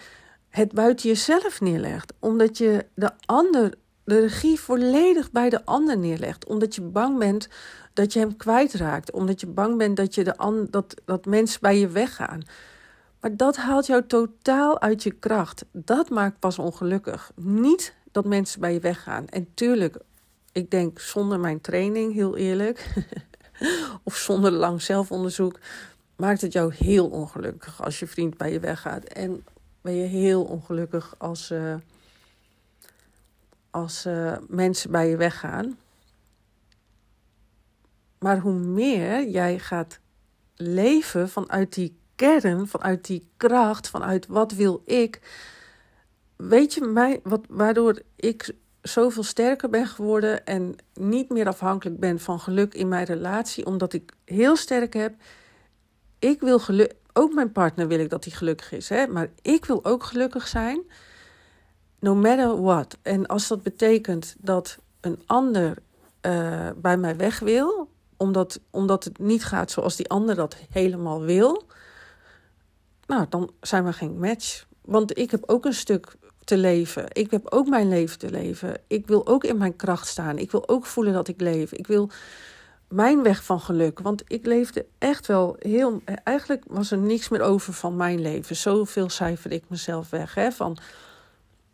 het buiten jezelf neerlegt. Omdat je de ander, de regie volledig bij de ander neerlegt. Omdat je bang bent dat je hem kwijtraakt. Omdat je bang bent dat, je de dat, dat mensen bij je weggaan. Maar dat haalt jou totaal uit je kracht. Dat maakt pas ongelukkig. Niet dat mensen bij je weggaan. En tuurlijk, ik denk zonder mijn training, heel eerlijk, of zonder lang zelfonderzoek, maakt het jou heel ongelukkig als je vriend bij je weggaat. En ben je heel ongelukkig als, uh, als uh, mensen bij je weggaan. Maar hoe meer jij gaat leven vanuit die kern, vanuit die kracht, vanuit wat wil ik. Weet je, mij, wat, waardoor ik zoveel sterker ben geworden en niet meer afhankelijk ben van geluk in mijn relatie, omdat ik heel sterk heb. Ik wil geluk, ook mijn partner wil ik dat hij gelukkig is, hè? maar ik wil ook gelukkig zijn, no matter what. En als dat betekent dat een ander uh, bij mij weg wil, omdat, omdat het niet gaat zoals die ander dat helemaal wil, nou, dan zijn we geen match. Want ik heb ook een stuk te leven. Ik heb ook mijn leven te leven. Ik wil ook in mijn kracht staan. Ik wil ook voelen dat ik leef. Ik wil mijn weg van geluk. Want ik leefde echt wel heel. Eigenlijk was er niks meer over van mijn leven. Zoveel cijferde ik mezelf weg. Hè? Van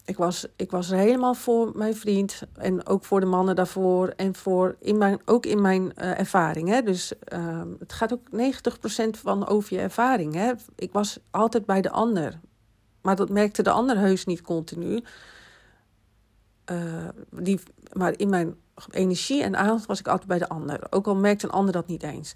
ik was, ik was er helemaal voor mijn vriend en ook voor de mannen daarvoor en voor in mijn, ook in mijn uh, ervaring. Hè? Dus uh, het gaat ook 90% van over je ervaring. Hè? Ik was altijd bij de ander, maar dat merkte de ander heus niet continu. Uh, die, maar in mijn energie en aandacht was ik altijd bij de ander. Ook al merkte een ander dat niet eens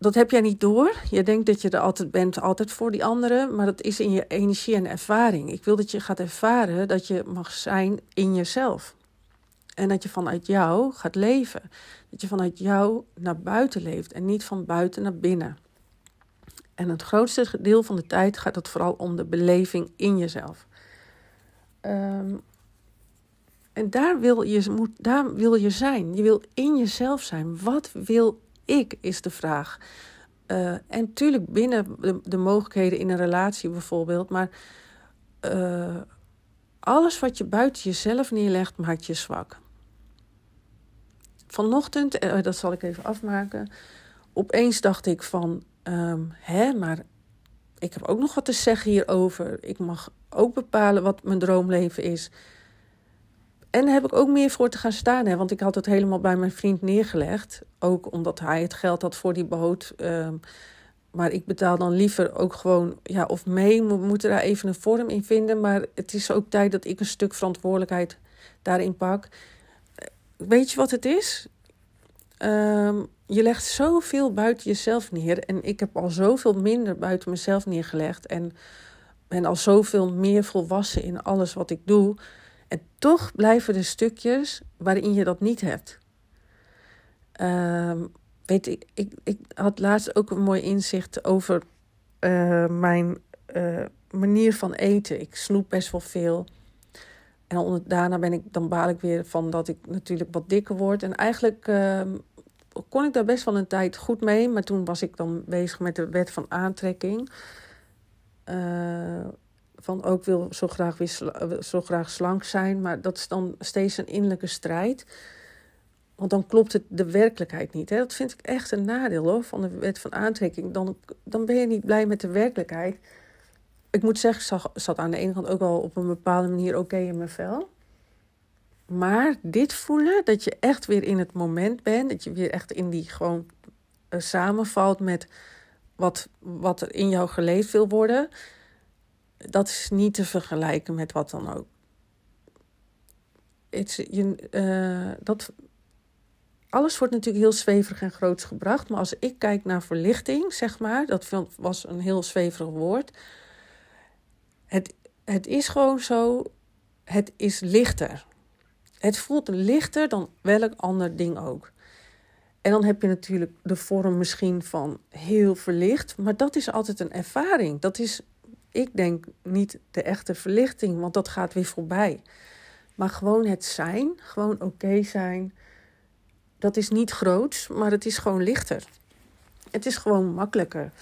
dat heb jij niet door. Je denkt dat je er altijd bent, altijd voor die anderen, maar dat is in je energie en ervaring. Ik wil dat je gaat ervaren dat je mag zijn in jezelf. En dat je vanuit jou gaat leven. Dat je vanuit jou naar buiten leeft en niet van buiten naar binnen. En het grootste deel van de tijd gaat het vooral om de beleving in jezelf. Um, en daar wil, je, moet, daar wil je zijn. Je wil in jezelf zijn. Wat wil ik, is de vraag. Uh, en tuurlijk binnen de, de, mogelijkheden in een relatie bijvoorbeeld, maar uh, alles wat je buiten jezelf neerlegt, maakt je zwak. Vanochtend, uh, dat zal ik even afmaken, opeens dacht ik van, um, hè, maar ik heb ook nog wat te zeggen hierover. Ik mag ook bepalen wat mijn droomleven is. En daar heb ik ook meer voor te gaan staan. Hè? Want ik had het helemaal bij mijn vriend neergelegd. Ook omdat hij het geld had voor die boot. Ehm, maar ik betaal dan liever ook gewoon, ja, of mee. We moeten daar even een vorm in vinden. Maar het is ook tijd dat ik een stuk verantwoordelijkheid daarin pak. Weet je wat het is? Ehm, je legt zoveel buiten jezelf neer. En ik heb al zoveel minder buiten mezelf neergelegd. En ben al zoveel meer volwassen in alles wat ik doe en toch blijven er stukjes waarin je dat niet hebt. Uh, weet ik, ik, ik had laatst ook een mooi inzicht over uh, mijn uh, manier van eten. Ik snoep best wel veel. En daarna ben ik, dan baal ik weer van dat ik natuurlijk wat dikker word. En eigenlijk uh, kon ik daar best wel een tijd goed mee. Maar toen was ik dan bezig met de wet van aantrekking. Van ook wil zo graag, weer zo graag slank zijn. Maar dat is dan steeds een innerlijke strijd. Want dan klopt het de werkelijkheid niet. Hè? Dat vind ik echt een nadeel hoor, van de wet van aantrekking. Dan, dan ben je niet blij met de werkelijkheid. Ik moet zeggen, ik zat aan de ene kant ook wel op een bepaalde manier oké in mijn vel. Maar dit voelen, dat je echt weer in het moment bent. Dat je weer echt in die gewoon uh, samenvalt met wat, wat er in jou geleefd wil worden dat is niet te vergelijken met wat dan ook. Uh, dat, alles wordt natuurlijk heel zweverig en groots gebracht. Maar als ik kijk naar verlichting, zeg maar, dat was een heel zweverig woord. Het, het is gewoon zo, het is lichter. Het voelt lichter dan welk ander ding ook. En dan heb je natuurlijk de vorm misschien van heel verlicht, maar dat is altijd een ervaring. Dat is ik denk niet de echte verlichting, want dat gaat weer voorbij. Maar gewoon het zijn, gewoon oké zijn, dat is niet groots, maar het is gewoon lichter. Het is gewoon makkelijker.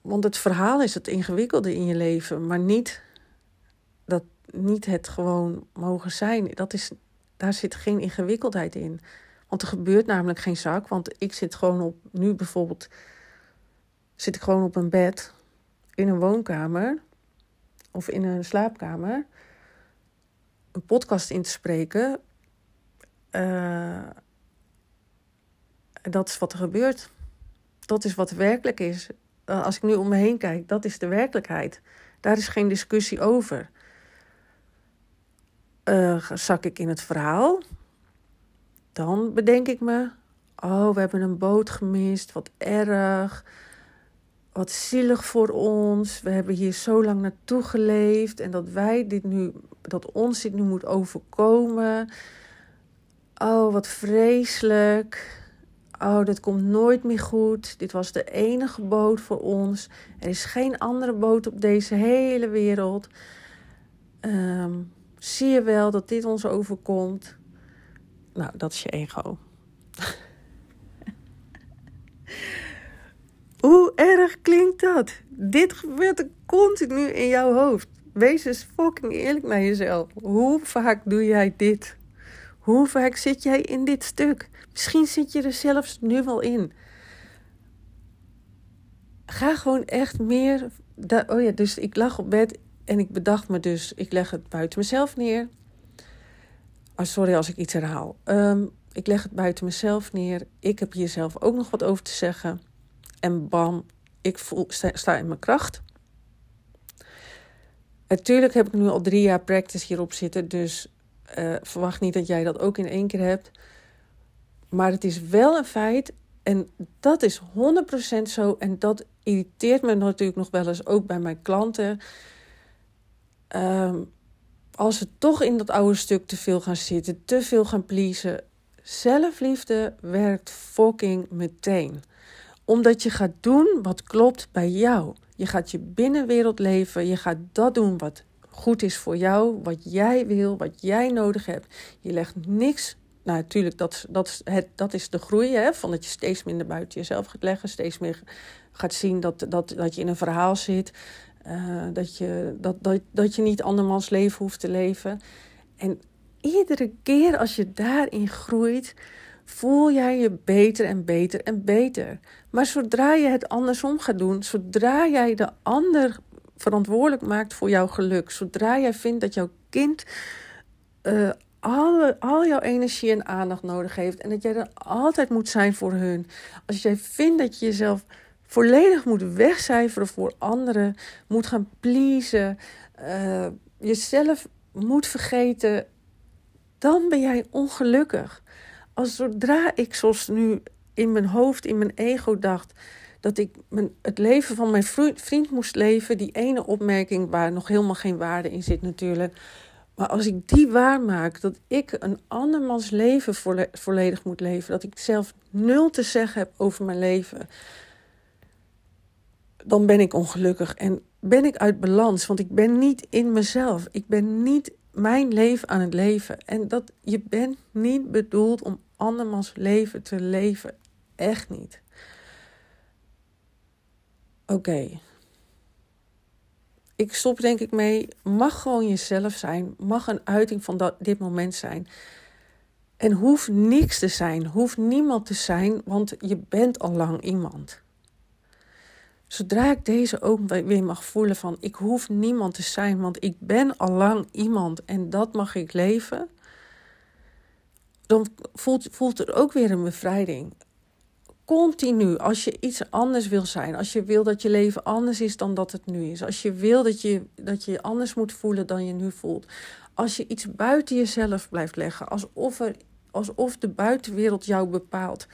Want het verhaal is het ingewikkelde in je leven, maar niet, dat, niet het gewoon mogen zijn. Dat is, daar zit geen ingewikkeldheid in. Want er gebeurt namelijk geen zak. Want ik zit gewoon op, nu bijvoorbeeld, zit ik gewoon op een bed in een woonkamer of in een slaapkamer een podcast in te spreken. Uh, dat is wat er gebeurt. Dat is wat werkelijk is. Eh, als ik nu om me heen kijk, dat is de werkelijkheid. Daar is geen discussie over. Uh, zak ik in het verhaal, dan bedenk ik me: oh, we hebben een boot gemist, wat erg. Wat zielig voor ons. We hebben hier zo lang naartoe geleefd. En dat wij dit nu, dat ons dit nu moet overkomen. Oh, wat vreselijk. Oh, dit komt nooit meer goed. Dit was de enige boot voor ons. Er is geen andere boot op deze hele wereld. Ehm, zie je wel dat dit ons overkomt? Nou, dat is je ego. Hoe erg klinkt dat? Dit gebeurt er continu in jouw hoofd. Wees eens fucking eerlijk naar jezelf. Hoe vaak doe jij dit? Hoe vaak zit jij in dit stuk? Misschien zit je er zelfs nu wel in. Ga gewoon echt meer. Oh ja, dus ik lag op bed en ik bedacht me dus, ik leg het buiten mezelf neer. Oh, sorry als ik iets herhaal. Ehm, ik leg het buiten mezelf neer. Ik heb hier zelf ook nog wat over te zeggen. En bam, ik voel, sta, in mijn kracht. Natuurlijk heb ik nu al drie jaar practice hierop zitten. Dus uh, verwacht niet dat jij dat ook in één keer hebt. Maar het is wel een feit. En dat is 100% zo. En dat irriteert me natuurlijk nog wel eens ook bij mijn klanten. Um, als ze toch in dat oude stuk te veel gaan zitten, te veel gaan pleasen. Zelfliefde werkt fucking meteen. Omdat je gaat doen wat klopt bij jou. Je gaat je binnenwereld leven. Je gaat dat doen wat goed is voor jou, wat jij wil, wat jij nodig hebt. Je legt niks. Nou, natuurlijk, dat, dat, het, dat is de groei, hè, van dat je steeds minder buiten jezelf gaat leggen, steeds meer gaat zien dat, dat, dat je in een verhaal zit, uh, dat, je, dat, dat, dat je niet andermans leven hoeft te leven. En iedere keer als je daarin groeit, voel jij je beter en beter en beter. Maar zodra je het andersom gaat doen, zodra jij de ander verantwoordelijk maakt voor jouw geluk. Zodra jij vindt dat jouw kind uh, alle, al jouw energie en aandacht nodig heeft en dat jij er altijd moet zijn voor hun. Als jij vindt dat je jezelf volledig moet wegcijferen voor anderen, moet gaan pleasen, uh, jezelf moet vergeten, dan ben jij ongelukkig. Als zodra ik zoals nu in mijn hoofd, in mijn ego dacht dat ik mijn, het leven van mijn vriend moest leven. Die ene opmerking waar nog helemaal geen waarde in zit natuurlijk. Maar als ik die waar maak, dat ik een andermans leven volledig moet leven. Dat ik zelf nul te zeggen heb over mijn leven. Dan ben ik ongelukkig en ben ik uit balans. Want ik ben niet in mezelf. Ik ben niet mijn leven aan het leven. En dat je bent niet bedoeld om andermans leven te leven. Echt niet. Oké. Ik stop denk ik mee. Mag gewoon jezelf zijn. Mag een uiting van dit moment zijn. En hoeft niks te zijn. Hoeft niemand te zijn, want je bent al lang iemand. Zodra ik deze ook weer mag voelen van ik hoef niemand te zijn, want ik ben al lang iemand en dat mag ik leven. Dan voelt, voelt er ook weer een bevrijding continu, als je iets anders wil zijn, als je wil dat je leven anders is dan dat het nu is, als je wil dat je dat je anders moet voelen dan je nu voelt, als je iets buiten jezelf blijft leggen, alsof, er, alsof de buitenwereld jou bepaalt,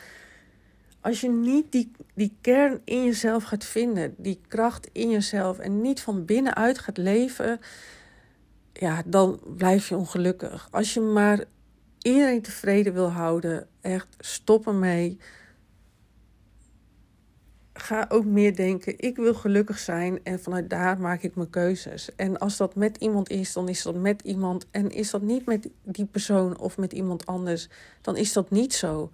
als je niet die, die kern in jezelf gaat vinden, die kracht in jezelf en niet van binnenuit gaat leven, ja, dan blijf je ongelukkig. Als je maar iedereen tevreden wil houden, echt stop ermee ga ook meer denken: ik wil gelukkig zijn en vanuit daar maak ik mijn keuzes. En als dat met iemand is, dan is dat met iemand. En is dat niet met die persoon of met iemand anders, dan is dat niet zo.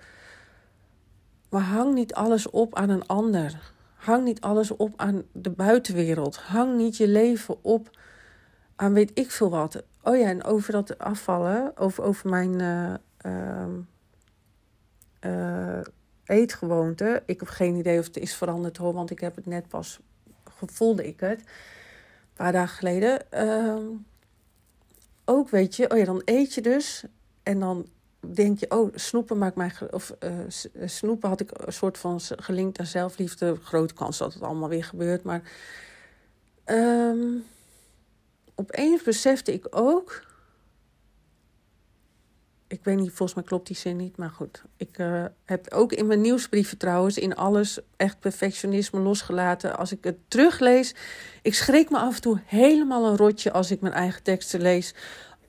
Maar hang niet alles op aan een ander. Hang niet alles op aan de buitenwereld. Hang niet je leven op aan weet ik veel wat. Oh ja, en over dat afvallen, over, over mijn uh, uh, eetgewoonte. Ik heb geen idee of het is veranderd hoor, want ik heb het net pas gevoelde ik het. Een paar dagen geleden. Uh, ook weet je, oh ja, dan eet je dus. En dan denk je, oh, snoepen maakt mij. Of uh, snoepen had ik een soort van gelinkt aan zelfliefde. Grote kans dat het allemaal weer gebeurt. Maar um, opeens besefte ik ook. Ik weet niet, volgens mij klopt die zin niet, maar goed. Ik uh, heb ook in mijn nieuwsbrieven trouwens, in alles echt perfectionisme losgelaten. Als ik het teruglees, ik schrik me af en toe helemaal een rotje als ik mijn eigen teksten lees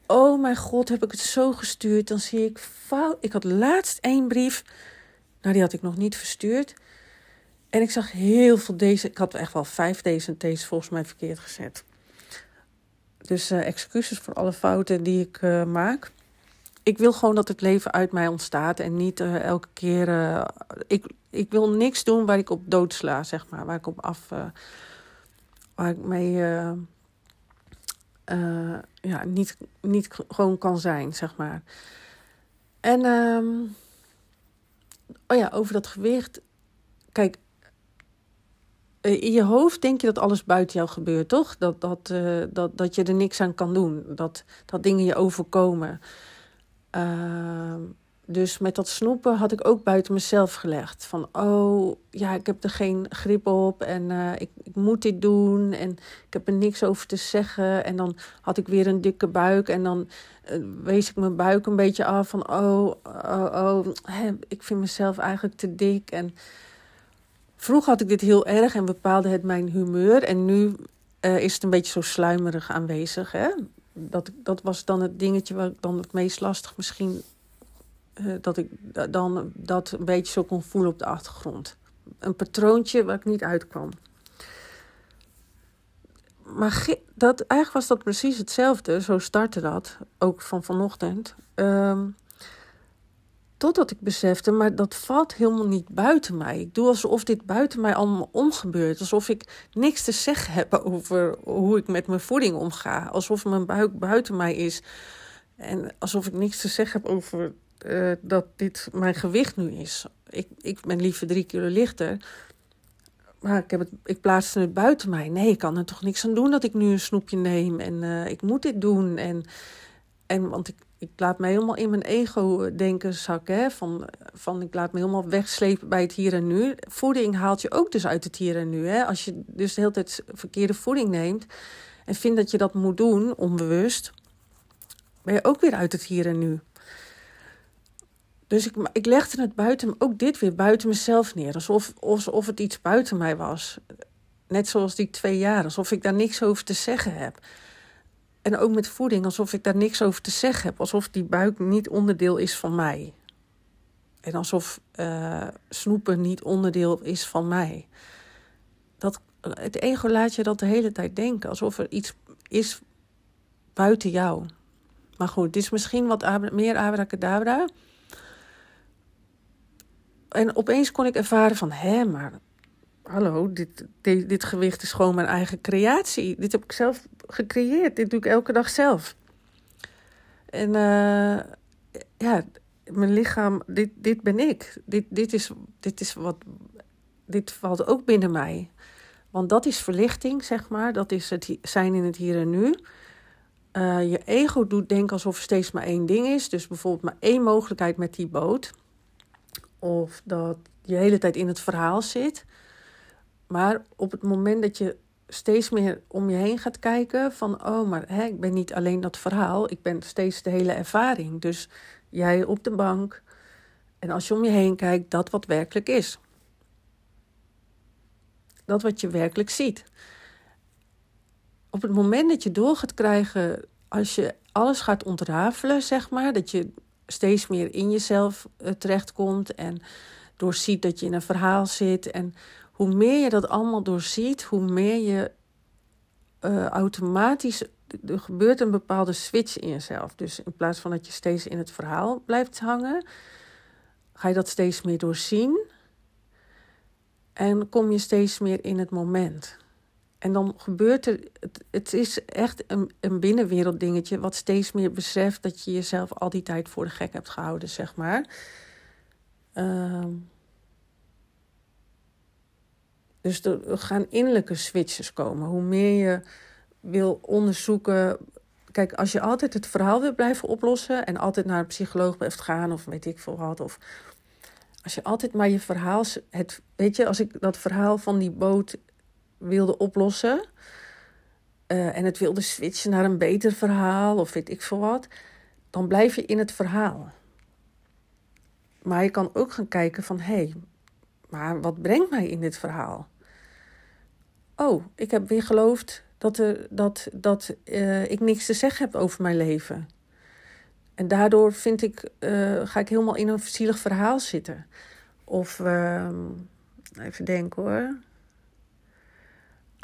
oh mijn god, heb ik het zo gestuurd? Dan zie ik fout. Ik had laatst één brief, nou die had ik nog niet verstuurd. En ik zag heel veel deze, ik had echt wel vijf deze deze volgens mij verkeerd gezet. Dus uh, excuses voor alle fouten die ik uh, maak. Ik wil gewoon dat het leven uit mij ontstaat en niet uh, elke keer. ik, ik wil niks doen waar ik op doodsla, zeg maar. Waar ik op af. waar ik mee uh, ja, niet, niet gewoon kan zijn, zeg maar. En um, oh ja, over dat gewicht. Kijk, eh, in je hoofd denk je dat alles buiten jou gebeurt, toch? Dat, dat, uh, dat, dat je er niks aan kan doen. Dat, dat dingen je overkomen. Uh, dus met dat snoepen had ik ook buiten mezelf gelegd. Van, oh, ja, ik heb er geen grip op en uh, ik, ik moet dit doen en ik heb er niks over te zeggen. En dan had ik weer een dikke buik en dan uh, wees ik mijn buik een beetje af van, oh, oh, oh, hè, ik vind mezelf eigenlijk te dik. En vroeger had ik dit heel erg en bepaalde het mijn humeur. En nu uh, is het een beetje zo sluimerig aanwezig, hè. Dat, dat was dan het dingetje waar ik dan het meest lastig misschien uh, dat ik dan dat een beetje zo kon voelen op de achtergrond. Een patroontje waar ik niet uitkwam. Maar dat, eigenlijk was dat precies hetzelfde. Zo startte dat, ook van vanochtend. Um, totdat ik besefte, maar dat valt helemaal niet buiten mij. Ik doe alsof dit buiten mij allemaal omgebeurt. Alsof ik niks te zeggen heb over hoe ik met mijn voeding omga. Alsof mijn buik buiten mij is. En alsof ik niks te zeggen heb over uh, dat dit mijn gewicht nu is. Ik, ik ben liever drie kilo lichter. Maar ik, heb het, ik plaatste het buiten mij. Nee, ik kan er toch niks aan doen dat ik nu een snoepje neem. En uh, ik moet dit doen. En, en want ik, ik laat me helemaal in mijn ego denken zakken. Hè? Van, van ik laat me helemaal wegslepen bij het hier en nu. Voeding haalt je ook dus uit het hier en nu. Hè? Als je dus de hele tijd verkeerde voeding neemt. En vindt dat je dat moet doen, onbewust. Ben je ook weer uit het hier en nu. Dus ik, ik legde het buiten, ook dit weer buiten mezelf neer. Alsof, alsof het iets buiten mij was. Net zoals die twee jaar, alsof ik daar niks over te zeggen heb. En ook met voeding, alsof ik daar niks over te zeggen heb. Alsof die buik niet onderdeel is van mij. En alsof uh, snoepen niet onderdeel is van mij. Dat, het ego laat je dat de hele tijd denken. Alsof er iets is buiten jou. Maar goed, dit is misschien wat meer abracadabra en opeens kon ik ervaren van, hé, maar hallo, dit, dit, gewicht is gewoon mijn eigen creatie. Dit heb ik zelf gecreëerd. Dit doe ik elke dag zelf. En uh, ja, mijn lichaam, dit, dit ben ik. Dit, dit, is, dit is wat, dit valt ook binnen mij. Want dat is verlichting, zeg maar. Dat is het zijn in het hier en nu. Uh, je ego doet denken alsof er steeds maar één ding is. Dus bijvoorbeeld maar één mogelijkheid met die boot of dat je hele tijd in het verhaal zit. Maar op het moment dat je steeds meer om je heen gaat kijken van oh, maar hè, ik ben niet alleen dat verhaal, ik ben steeds de hele ervaring. Dus jij op de bank en als je om je heen kijkt, dat wat werkelijk is. Dat wat je werkelijk ziet. Op het moment dat je door gaat krijgen, als je alles gaat ontrafelen, zeg maar, dat je steeds meer in jezelf uh, terechtkomt en doorziet dat je in een verhaal zit. En hoe meer je dat allemaal doorziet, hoe meer je uh, automatisch. Er gebeurt een bepaalde switch in jezelf. Dus in plaats van dat je steeds in het verhaal blijft hangen, ga je dat steeds meer doorzien. En kom je steeds meer in het moment. En dan gebeurt er, het, is echt een, een binnenwereld dingetje, wat steeds meer beseft dat je jezelf al die tijd voor de gek hebt gehouden, zeg maar. Uh, dus er gaan innerlijke switches komen. Hoe meer je wil onderzoeken. Kijk, als je altijd het verhaal wil blijven oplossen en altijd naar een psycholoog blijft gaan of weet ik veel wat. Of als je altijd maar je verhaal. Het, weet je, als ik dat verhaal van die boot wilde oplossen. Uh, en het wilde switchen naar een beter verhaal of weet ik veel wat. Dan blijf je in het verhaal. Maar je kan ook gaan kijken van hé, hey, maar wat brengt mij in dit verhaal? Oh, ik heb weer geloofd dat, er, dat, dat uh, ik niks te zeggen heb over mijn leven. En daardoor vind ik, uh, ga ik helemaal in een zielig verhaal zitten. Of, uh, even denken hoor.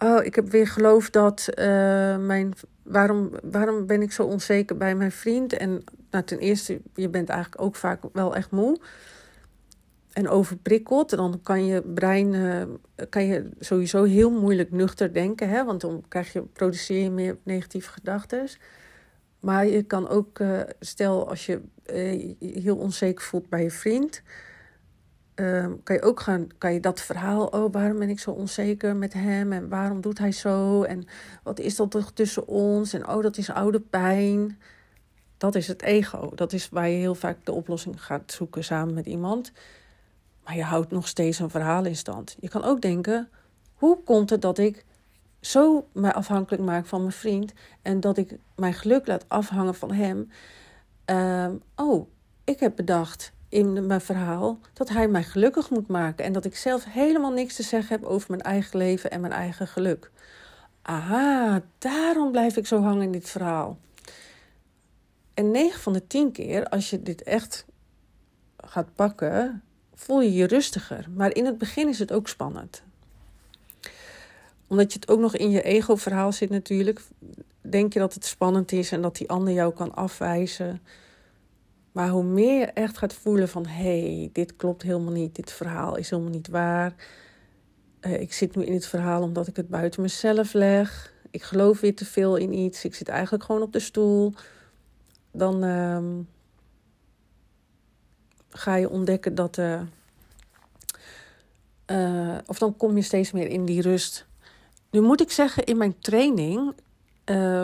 Oh, ik heb weer geloofd dat uh, mijn. Waarom, waarom ben ik zo onzeker bij mijn vriend? En nou, ten eerste, je bent eigenlijk ook vaak wel echt moe en overprikkeld. Dan kan je brein uh, kan je sowieso heel moeilijk nuchter denken. Hè? Want dan krijg je, produceer je meer negatieve gedachten. Maar je kan ook, uh, stel als je heel onzeker voelt bij je vriend. Ehm, kan je ook gaan, kan je dat verhaal, oh waarom ben ik zo onzeker met hem en waarom doet hij zo en wat is dat toch tussen ons en oh dat is oude pijn. Dat is het ego. Dat is waar je heel vaak de oplossing gaat zoeken samen met iemand. Maar je houdt nog steeds een verhaal in stand. Je kan ook denken: hoe komt het dat ik zo mij afhankelijk maak van mijn vriend en dat ik mijn geluk laat afhangen van hem? Uh, oh, ik heb bedacht in mijn verhaal dat hij mij gelukkig moet maken en dat ik zelf helemaal niks te zeggen heb over mijn eigen leven en mijn eigen geluk. Aha, daarom blijf ik zo hangen in dit verhaal. En 9 van de 10 keer, als je dit echt gaat pakken, voel je je rustiger. Maar in het begin is het ook spannend. Omdat je het ook nog in je ego-verhaal zit natuurlijk. Denk je dat het spannend is en dat die ander jou kan afwijzen. Maar hoe meer je echt gaat voelen van... hé, hey, dit klopt helemaal niet, dit verhaal is helemaal niet waar. Uh, ik zit nu in het verhaal omdat ik het buiten mezelf leg. Ik geloof weer te veel in iets. Ik zit eigenlijk gewoon op de stoel. Dan... Uh, ga je ontdekken dat. Uh, uh, of dan kom je steeds meer in die rust. Nu moet ik zeggen, in mijn training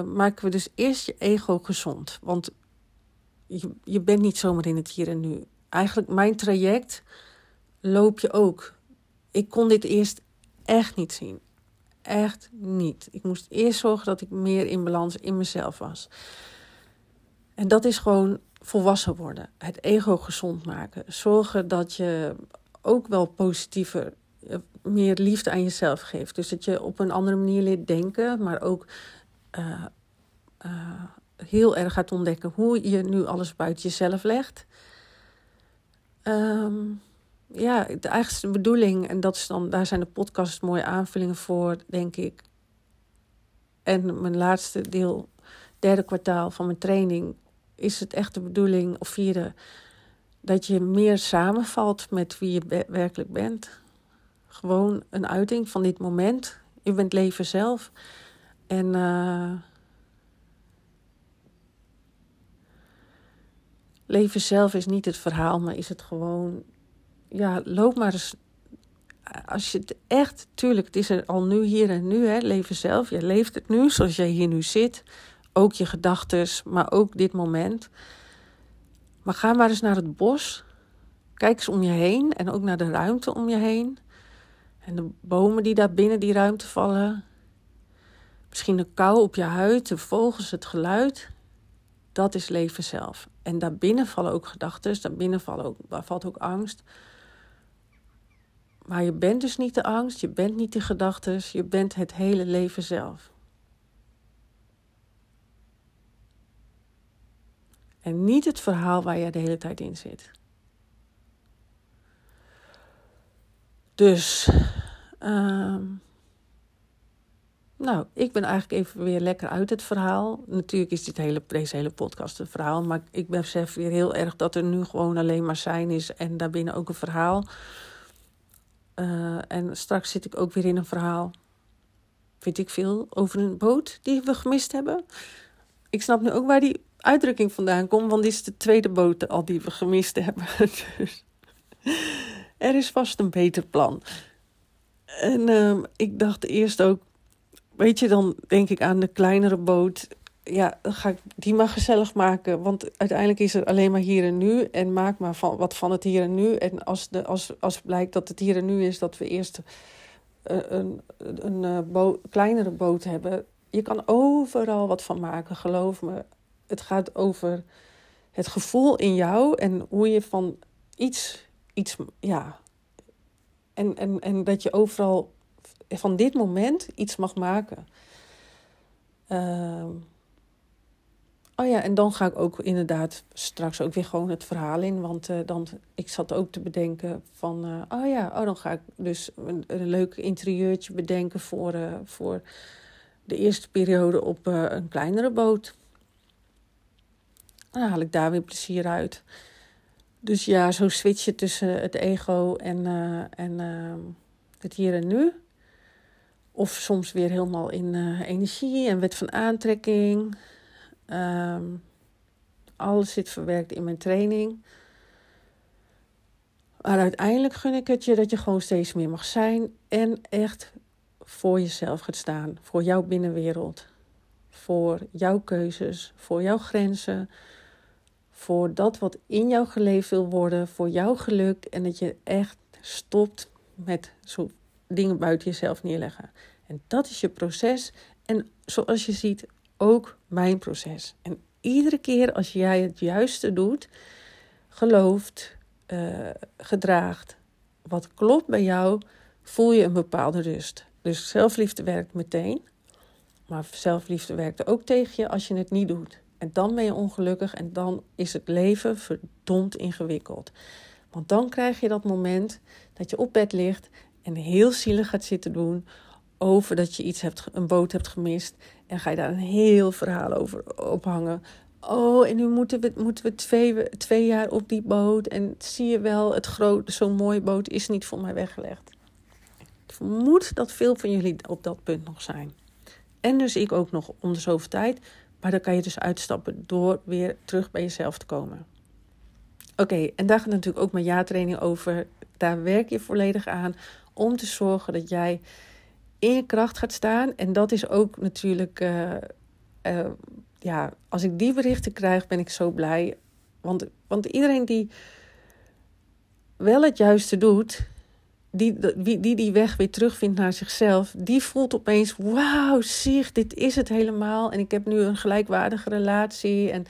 maken we dus eerst je ego gezond. Want je, bent niet zomaar in het hier en nu. Eigenlijk, mijn traject loop je ook. Ik kon dit eerst echt niet zien. Echt niet. Ik moest eerst zorgen dat ik meer in balans in mezelf was. En dat is gewoon volwassen worden. Het ego gezond maken. Zorgen dat je ook wel positiever, eh, meer liefde aan jezelf geeft. Dus dat je op een andere manier leert denken, maar ook uh, uh, heel erg gaat ontdekken hoe je nu alles buiten jezelf legt. Um, ja, de eigenste bedoeling, en dat is dan, daar zijn de podcasts mooie aanvullingen voor, denk ik. En mijn laatste deel, derde kwartaal van mijn training, is het echt de bedoeling, of vierde, dat je meer samenvalt met wie je werkelijk bent. Gewoon een uiting van dit moment. Je bent leven zelf. En uh, leven zelf is niet het verhaal, maar is het gewoon. Ja, loop maar eens. Als je het echt, tuurlijk, het is er al nu, hier en nu, hè, leven zelf. Je leeft het nu zoals jij hier nu zit. Ook je gedachten, maar ook dit moment. Maar ga maar eens naar het bos. Kijk eens om je heen en ook naar de ruimte om je heen. En de bomen die daar binnen die ruimte vallen. Misschien de kou op je huid, de vogels, het geluid. Dat is leven zelf. En daarbinnen vallen ook gedachten, daarbinnen vallen ook, valt ook angst. Maar je bent dus niet de angst, je bent niet de gedachten, je bent het hele leven zelf. En niet het verhaal waar je de hele tijd in zit. Dus, uh, nou, ik ben eigenlijk even weer lekker uit het verhaal. Natuurlijk is dit hele, deze hele podcast een verhaal, maar ik besef weer heel erg dat er nu gewoon alleen maar zijn is en daarbinnen ook een verhaal. Uh, en straks zit ik ook weer in een verhaal. Weet ik veel over een boot die we gemist hebben. Ik snap nu ook waar die uitdrukking vandaan komt, want dit is de tweede boot al die we gemist hebben. Dus er is vast een beter plan. En uh, ik dacht eerst ook, weet je, dan denk ik aan de kleinere boot. Ja, dan ga ik die maar gezellig maken. Want uiteindelijk is er alleen maar hier en nu. En maak maar van, wat van het hier en nu. En als, de, als, als blijkt dat het hier en nu is, dat we eerst uh, een, een, een uh, kleinere boot hebben. Je kan overal wat van maken, geloof me. Het gaat over het gevoel in jou en hoe je van iets, iets ja. En, en, en dat je overal van dit moment iets mag maken. Uh, oh ja, en dan ga ik ook inderdaad straks ook weer gewoon het verhaal in. Want uh, dan, ik zat ook te bedenken van, uh, oh ja, oh, dan ga ik dus een, leuk interieurtje bedenken voor, uh, voor de eerste periode op een kleinere boot. Dan haal ik daar weer plezier uit. Dus ja, zo switchen tussen het ego en, en het hier en nu. Of soms weer helemaal in uh, energie en wet van aantrekking. Um, alles zit verwerkt in mijn training. Maar uiteindelijk gun ik het je dat je gewoon steeds meer mag zijn. En echt voor jezelf gaat staan. Voor jouw binnenwereld. Voor jouw keuzes. Voor jouw grenzen. Voor dat wat in jou geleefd wil worden. Voor jouw geluk. En dat je echt stopt met zo dingen buiten jezelf neerleggen. En dat is je proces. En zoals je ziet, ook mijn proces. En iedere keer als jij het juiste doet, gelooft, uh, gedraagt, wat klopt bij jou, voel je een bepaalde rust. Dus zelfliefde werkt meteen. Maar zelfliefde werkt ook tegen je als je het niet doet. En dan ben je ongelukkig en dan is het leven verdomd ingewikkeld. Want dan krijg je dat moment dat je op bed ligt en heel zielig gaat zitten doen over dat je iets hebt, een boot hebt gemist. En ga je daar een heel verhaal over ophangen. Oh, en nu moeten we, moeten we twee, twee jaar op die boot. En zie je wel, het zo'n mooie boot is niet voor mij weggelegd. Ik vermoed dat veel van jullie op dat punt nog zijn. En dus ik ook nog om de zoveel tijd. Maar dan kan je dus uitstappen door weer terug bij jezelf te komen. Oké, en daar gaat natuurlijk ook mijn ja-training over. Daar werk je volledig aan om te zorgen dat jij in je kracht gaat staan. En dat is ook natuurlijk, uh, uh, ja, als ik die berichten krijg, ben ik zo blij. Want, want iedereen die wel het juiste doet, die, die, die die weg weer terugvindt naar zichzelf, die voelt opeens: wauw, zie, dit is het helemaal. En ik heb nu een gelijkwaardige relatie. En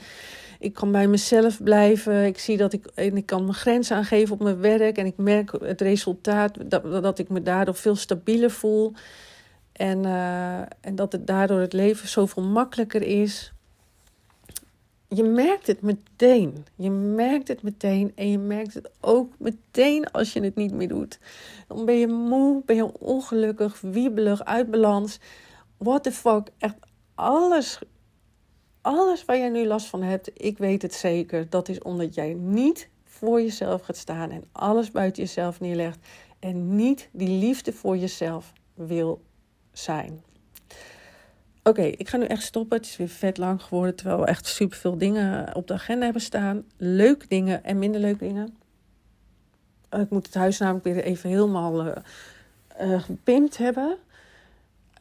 ik kan bij mezelf blijven. Ik zie dat ik, en ik kan mijn grenzen aangeven op mijn werk. En ik merk het resultaat dat, dat ik me daardoor veel stabieler voel. En, uh, en dat het daardoor het leven zoveel makkelijker is. Je merkt het meteen. Je merkt het meteen. En je merkt het ook meteen als je het niet meer doet. Dan ben je moe, ben je ongelukkig, wiebelig, uit balans. What the fuck. Echt alles alles waar jij nu last van hebt, ik weet het zeker, dat is omdat jij niet voor jezelf gaat staan en alles buiten jezelf neerlegt en niet die liefde voor jezelf wil zijn. Oké, ik ga nu echt stoppen. Het is weer vet lang geworden, terwijl we echt superveel dingen op de agenda hebben staan. Leuke dingen en minder leuke dingen. Ik moet het huis namelijk weer even helemaal uh, uh, gepimpt hebben.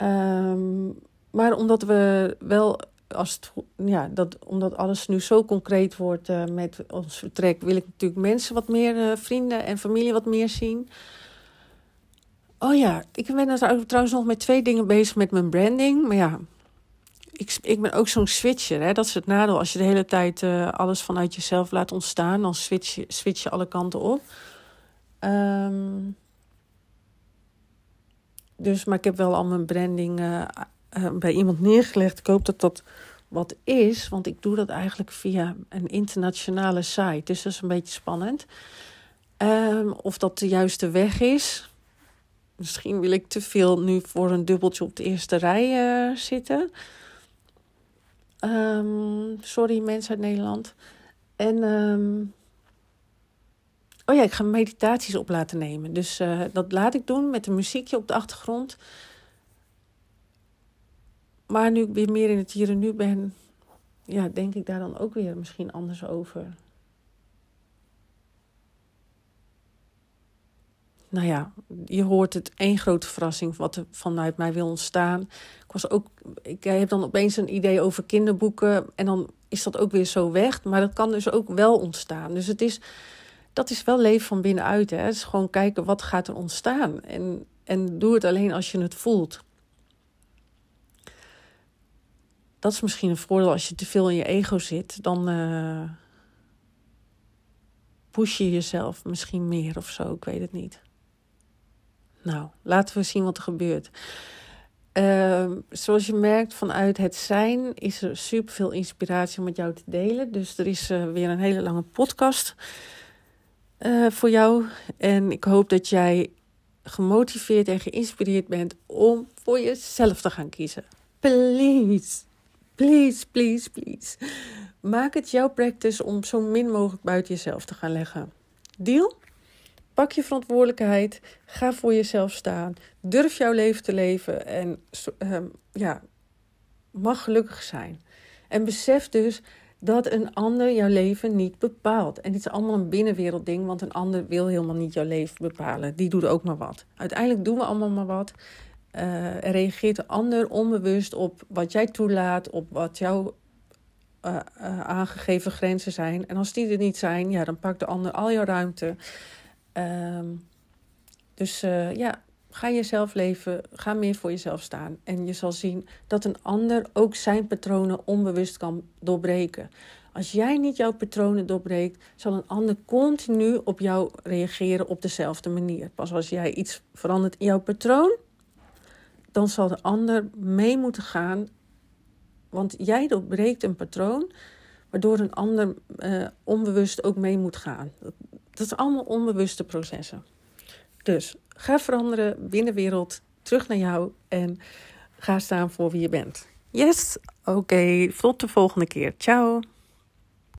Um, maar omdat we wel als het, ja, dat, omdat alles nu zo concreet wordt uh, met ons vertrek, wil ik natuurlijk mensen wat meer, uh, vrienden en familie wat meer zien. Oh ja, ik ben trouwens nog met twee dingen bezig met mijn branding. Maar ja, ik, ik ben ook zo'n switcher. Hè? Dat is het nadeel. Als je de hele tijd uh, alles vanuit jezelf laat ontstaan, dan switch je, switch je alle kanten op. Um, dus, maar ik heb wel al mijn branding uh, bij iemand neergelegd. Ik hoop dat dat wat is, want ik doe dat eigenlijk via een internationale site. Dus dat is een beetje spannend. Um, of dat de juiste weg is. Misschien wil ik te veel nu voor een dubbeltje op de eerste rij uh, zitten. Um, sorry mensen uit Nederland. En um, oh ja, ik ga meditaties op laten nemen. Dus uh, dat laat ik doen met een muziekje op de achtergrond. Maar nu ik weer meer in het hier en nu ben, ja, denk ik daar dan ook weer misschien anders over. nou ja, je hoort het één grote verrassing wat er vanuit mij wil ontstaan. Ik, was ook, ik heb dan opeens een idee over kinderboeken en dan is dat ook weer zo weg. Maar dat kan dus ook wel ontstaan. Dus het is, dat is wel leven van binnenuit. Hè. Het is gewoon kijken wat gaat er ontstaan. En, en doe het alleen als je het voelt. Dat is misschien een voordeel als je te veel in je ego zit. Dan uh, push je jezelf misschien meer of zo. Ik weet het niet. Nou, laten we zien wat er gebeurt. Uh, zoals je merkt, vanuit het zijn is er super veel inspiratie om met jou te delen. Dus er is uh, weer een hele lange podcast uh, voor jou. En ik hoop dat jij gemotiveerd en geïnspireerd bent om voor jezelf te gaan kiezen. Please, please, please, please. Maak het jouw practice om zo min mogelijk buiten jezelf te gaan leggen. Deal? Pak je verantwoordelijkheid. Ga voor jezelf staan. Durf jouw leven te leven. En um, ja, mag gelukkig zijn. En besef dus dat een ander jouw leven niet bepaalt. En dit is allemaal een binnenwereldding, want een ander wil helemaal niet jouw leven bepalen. Die doet ook maar wat. Uiteindelijk doen we allemaal maar wat. Uh, er reageert de ander onbewust op wat jij toelaat, op wat jouw uh, uh, aangegeven grenzen zijn. En als die er niet zijn, ja, dan pakt de ander al jouw ruimte. Um, dus ja, ga jezelf leven, ga meer voor jezelf staan. En je zal zien dat een ander ook zijn patronen onbewust kan doorbreken. Als jij niet jouw patronen doorbreekt, zal een ander continu op jou reageren op dezelfde manier. Pas als jij iets verandert in jouw patroon, dan zal de ander mee moeten gaan. Want jij doorbreekt een patroon, waardoor een ander uh, onbewust ook mee moet gaan. Dat is allemaal onbewuste processen. Dus ga veranderen, binnenwereld, terug naar jou en ga staan voor wie je bent. Yes, oké, tot de volgende keer. Ciao.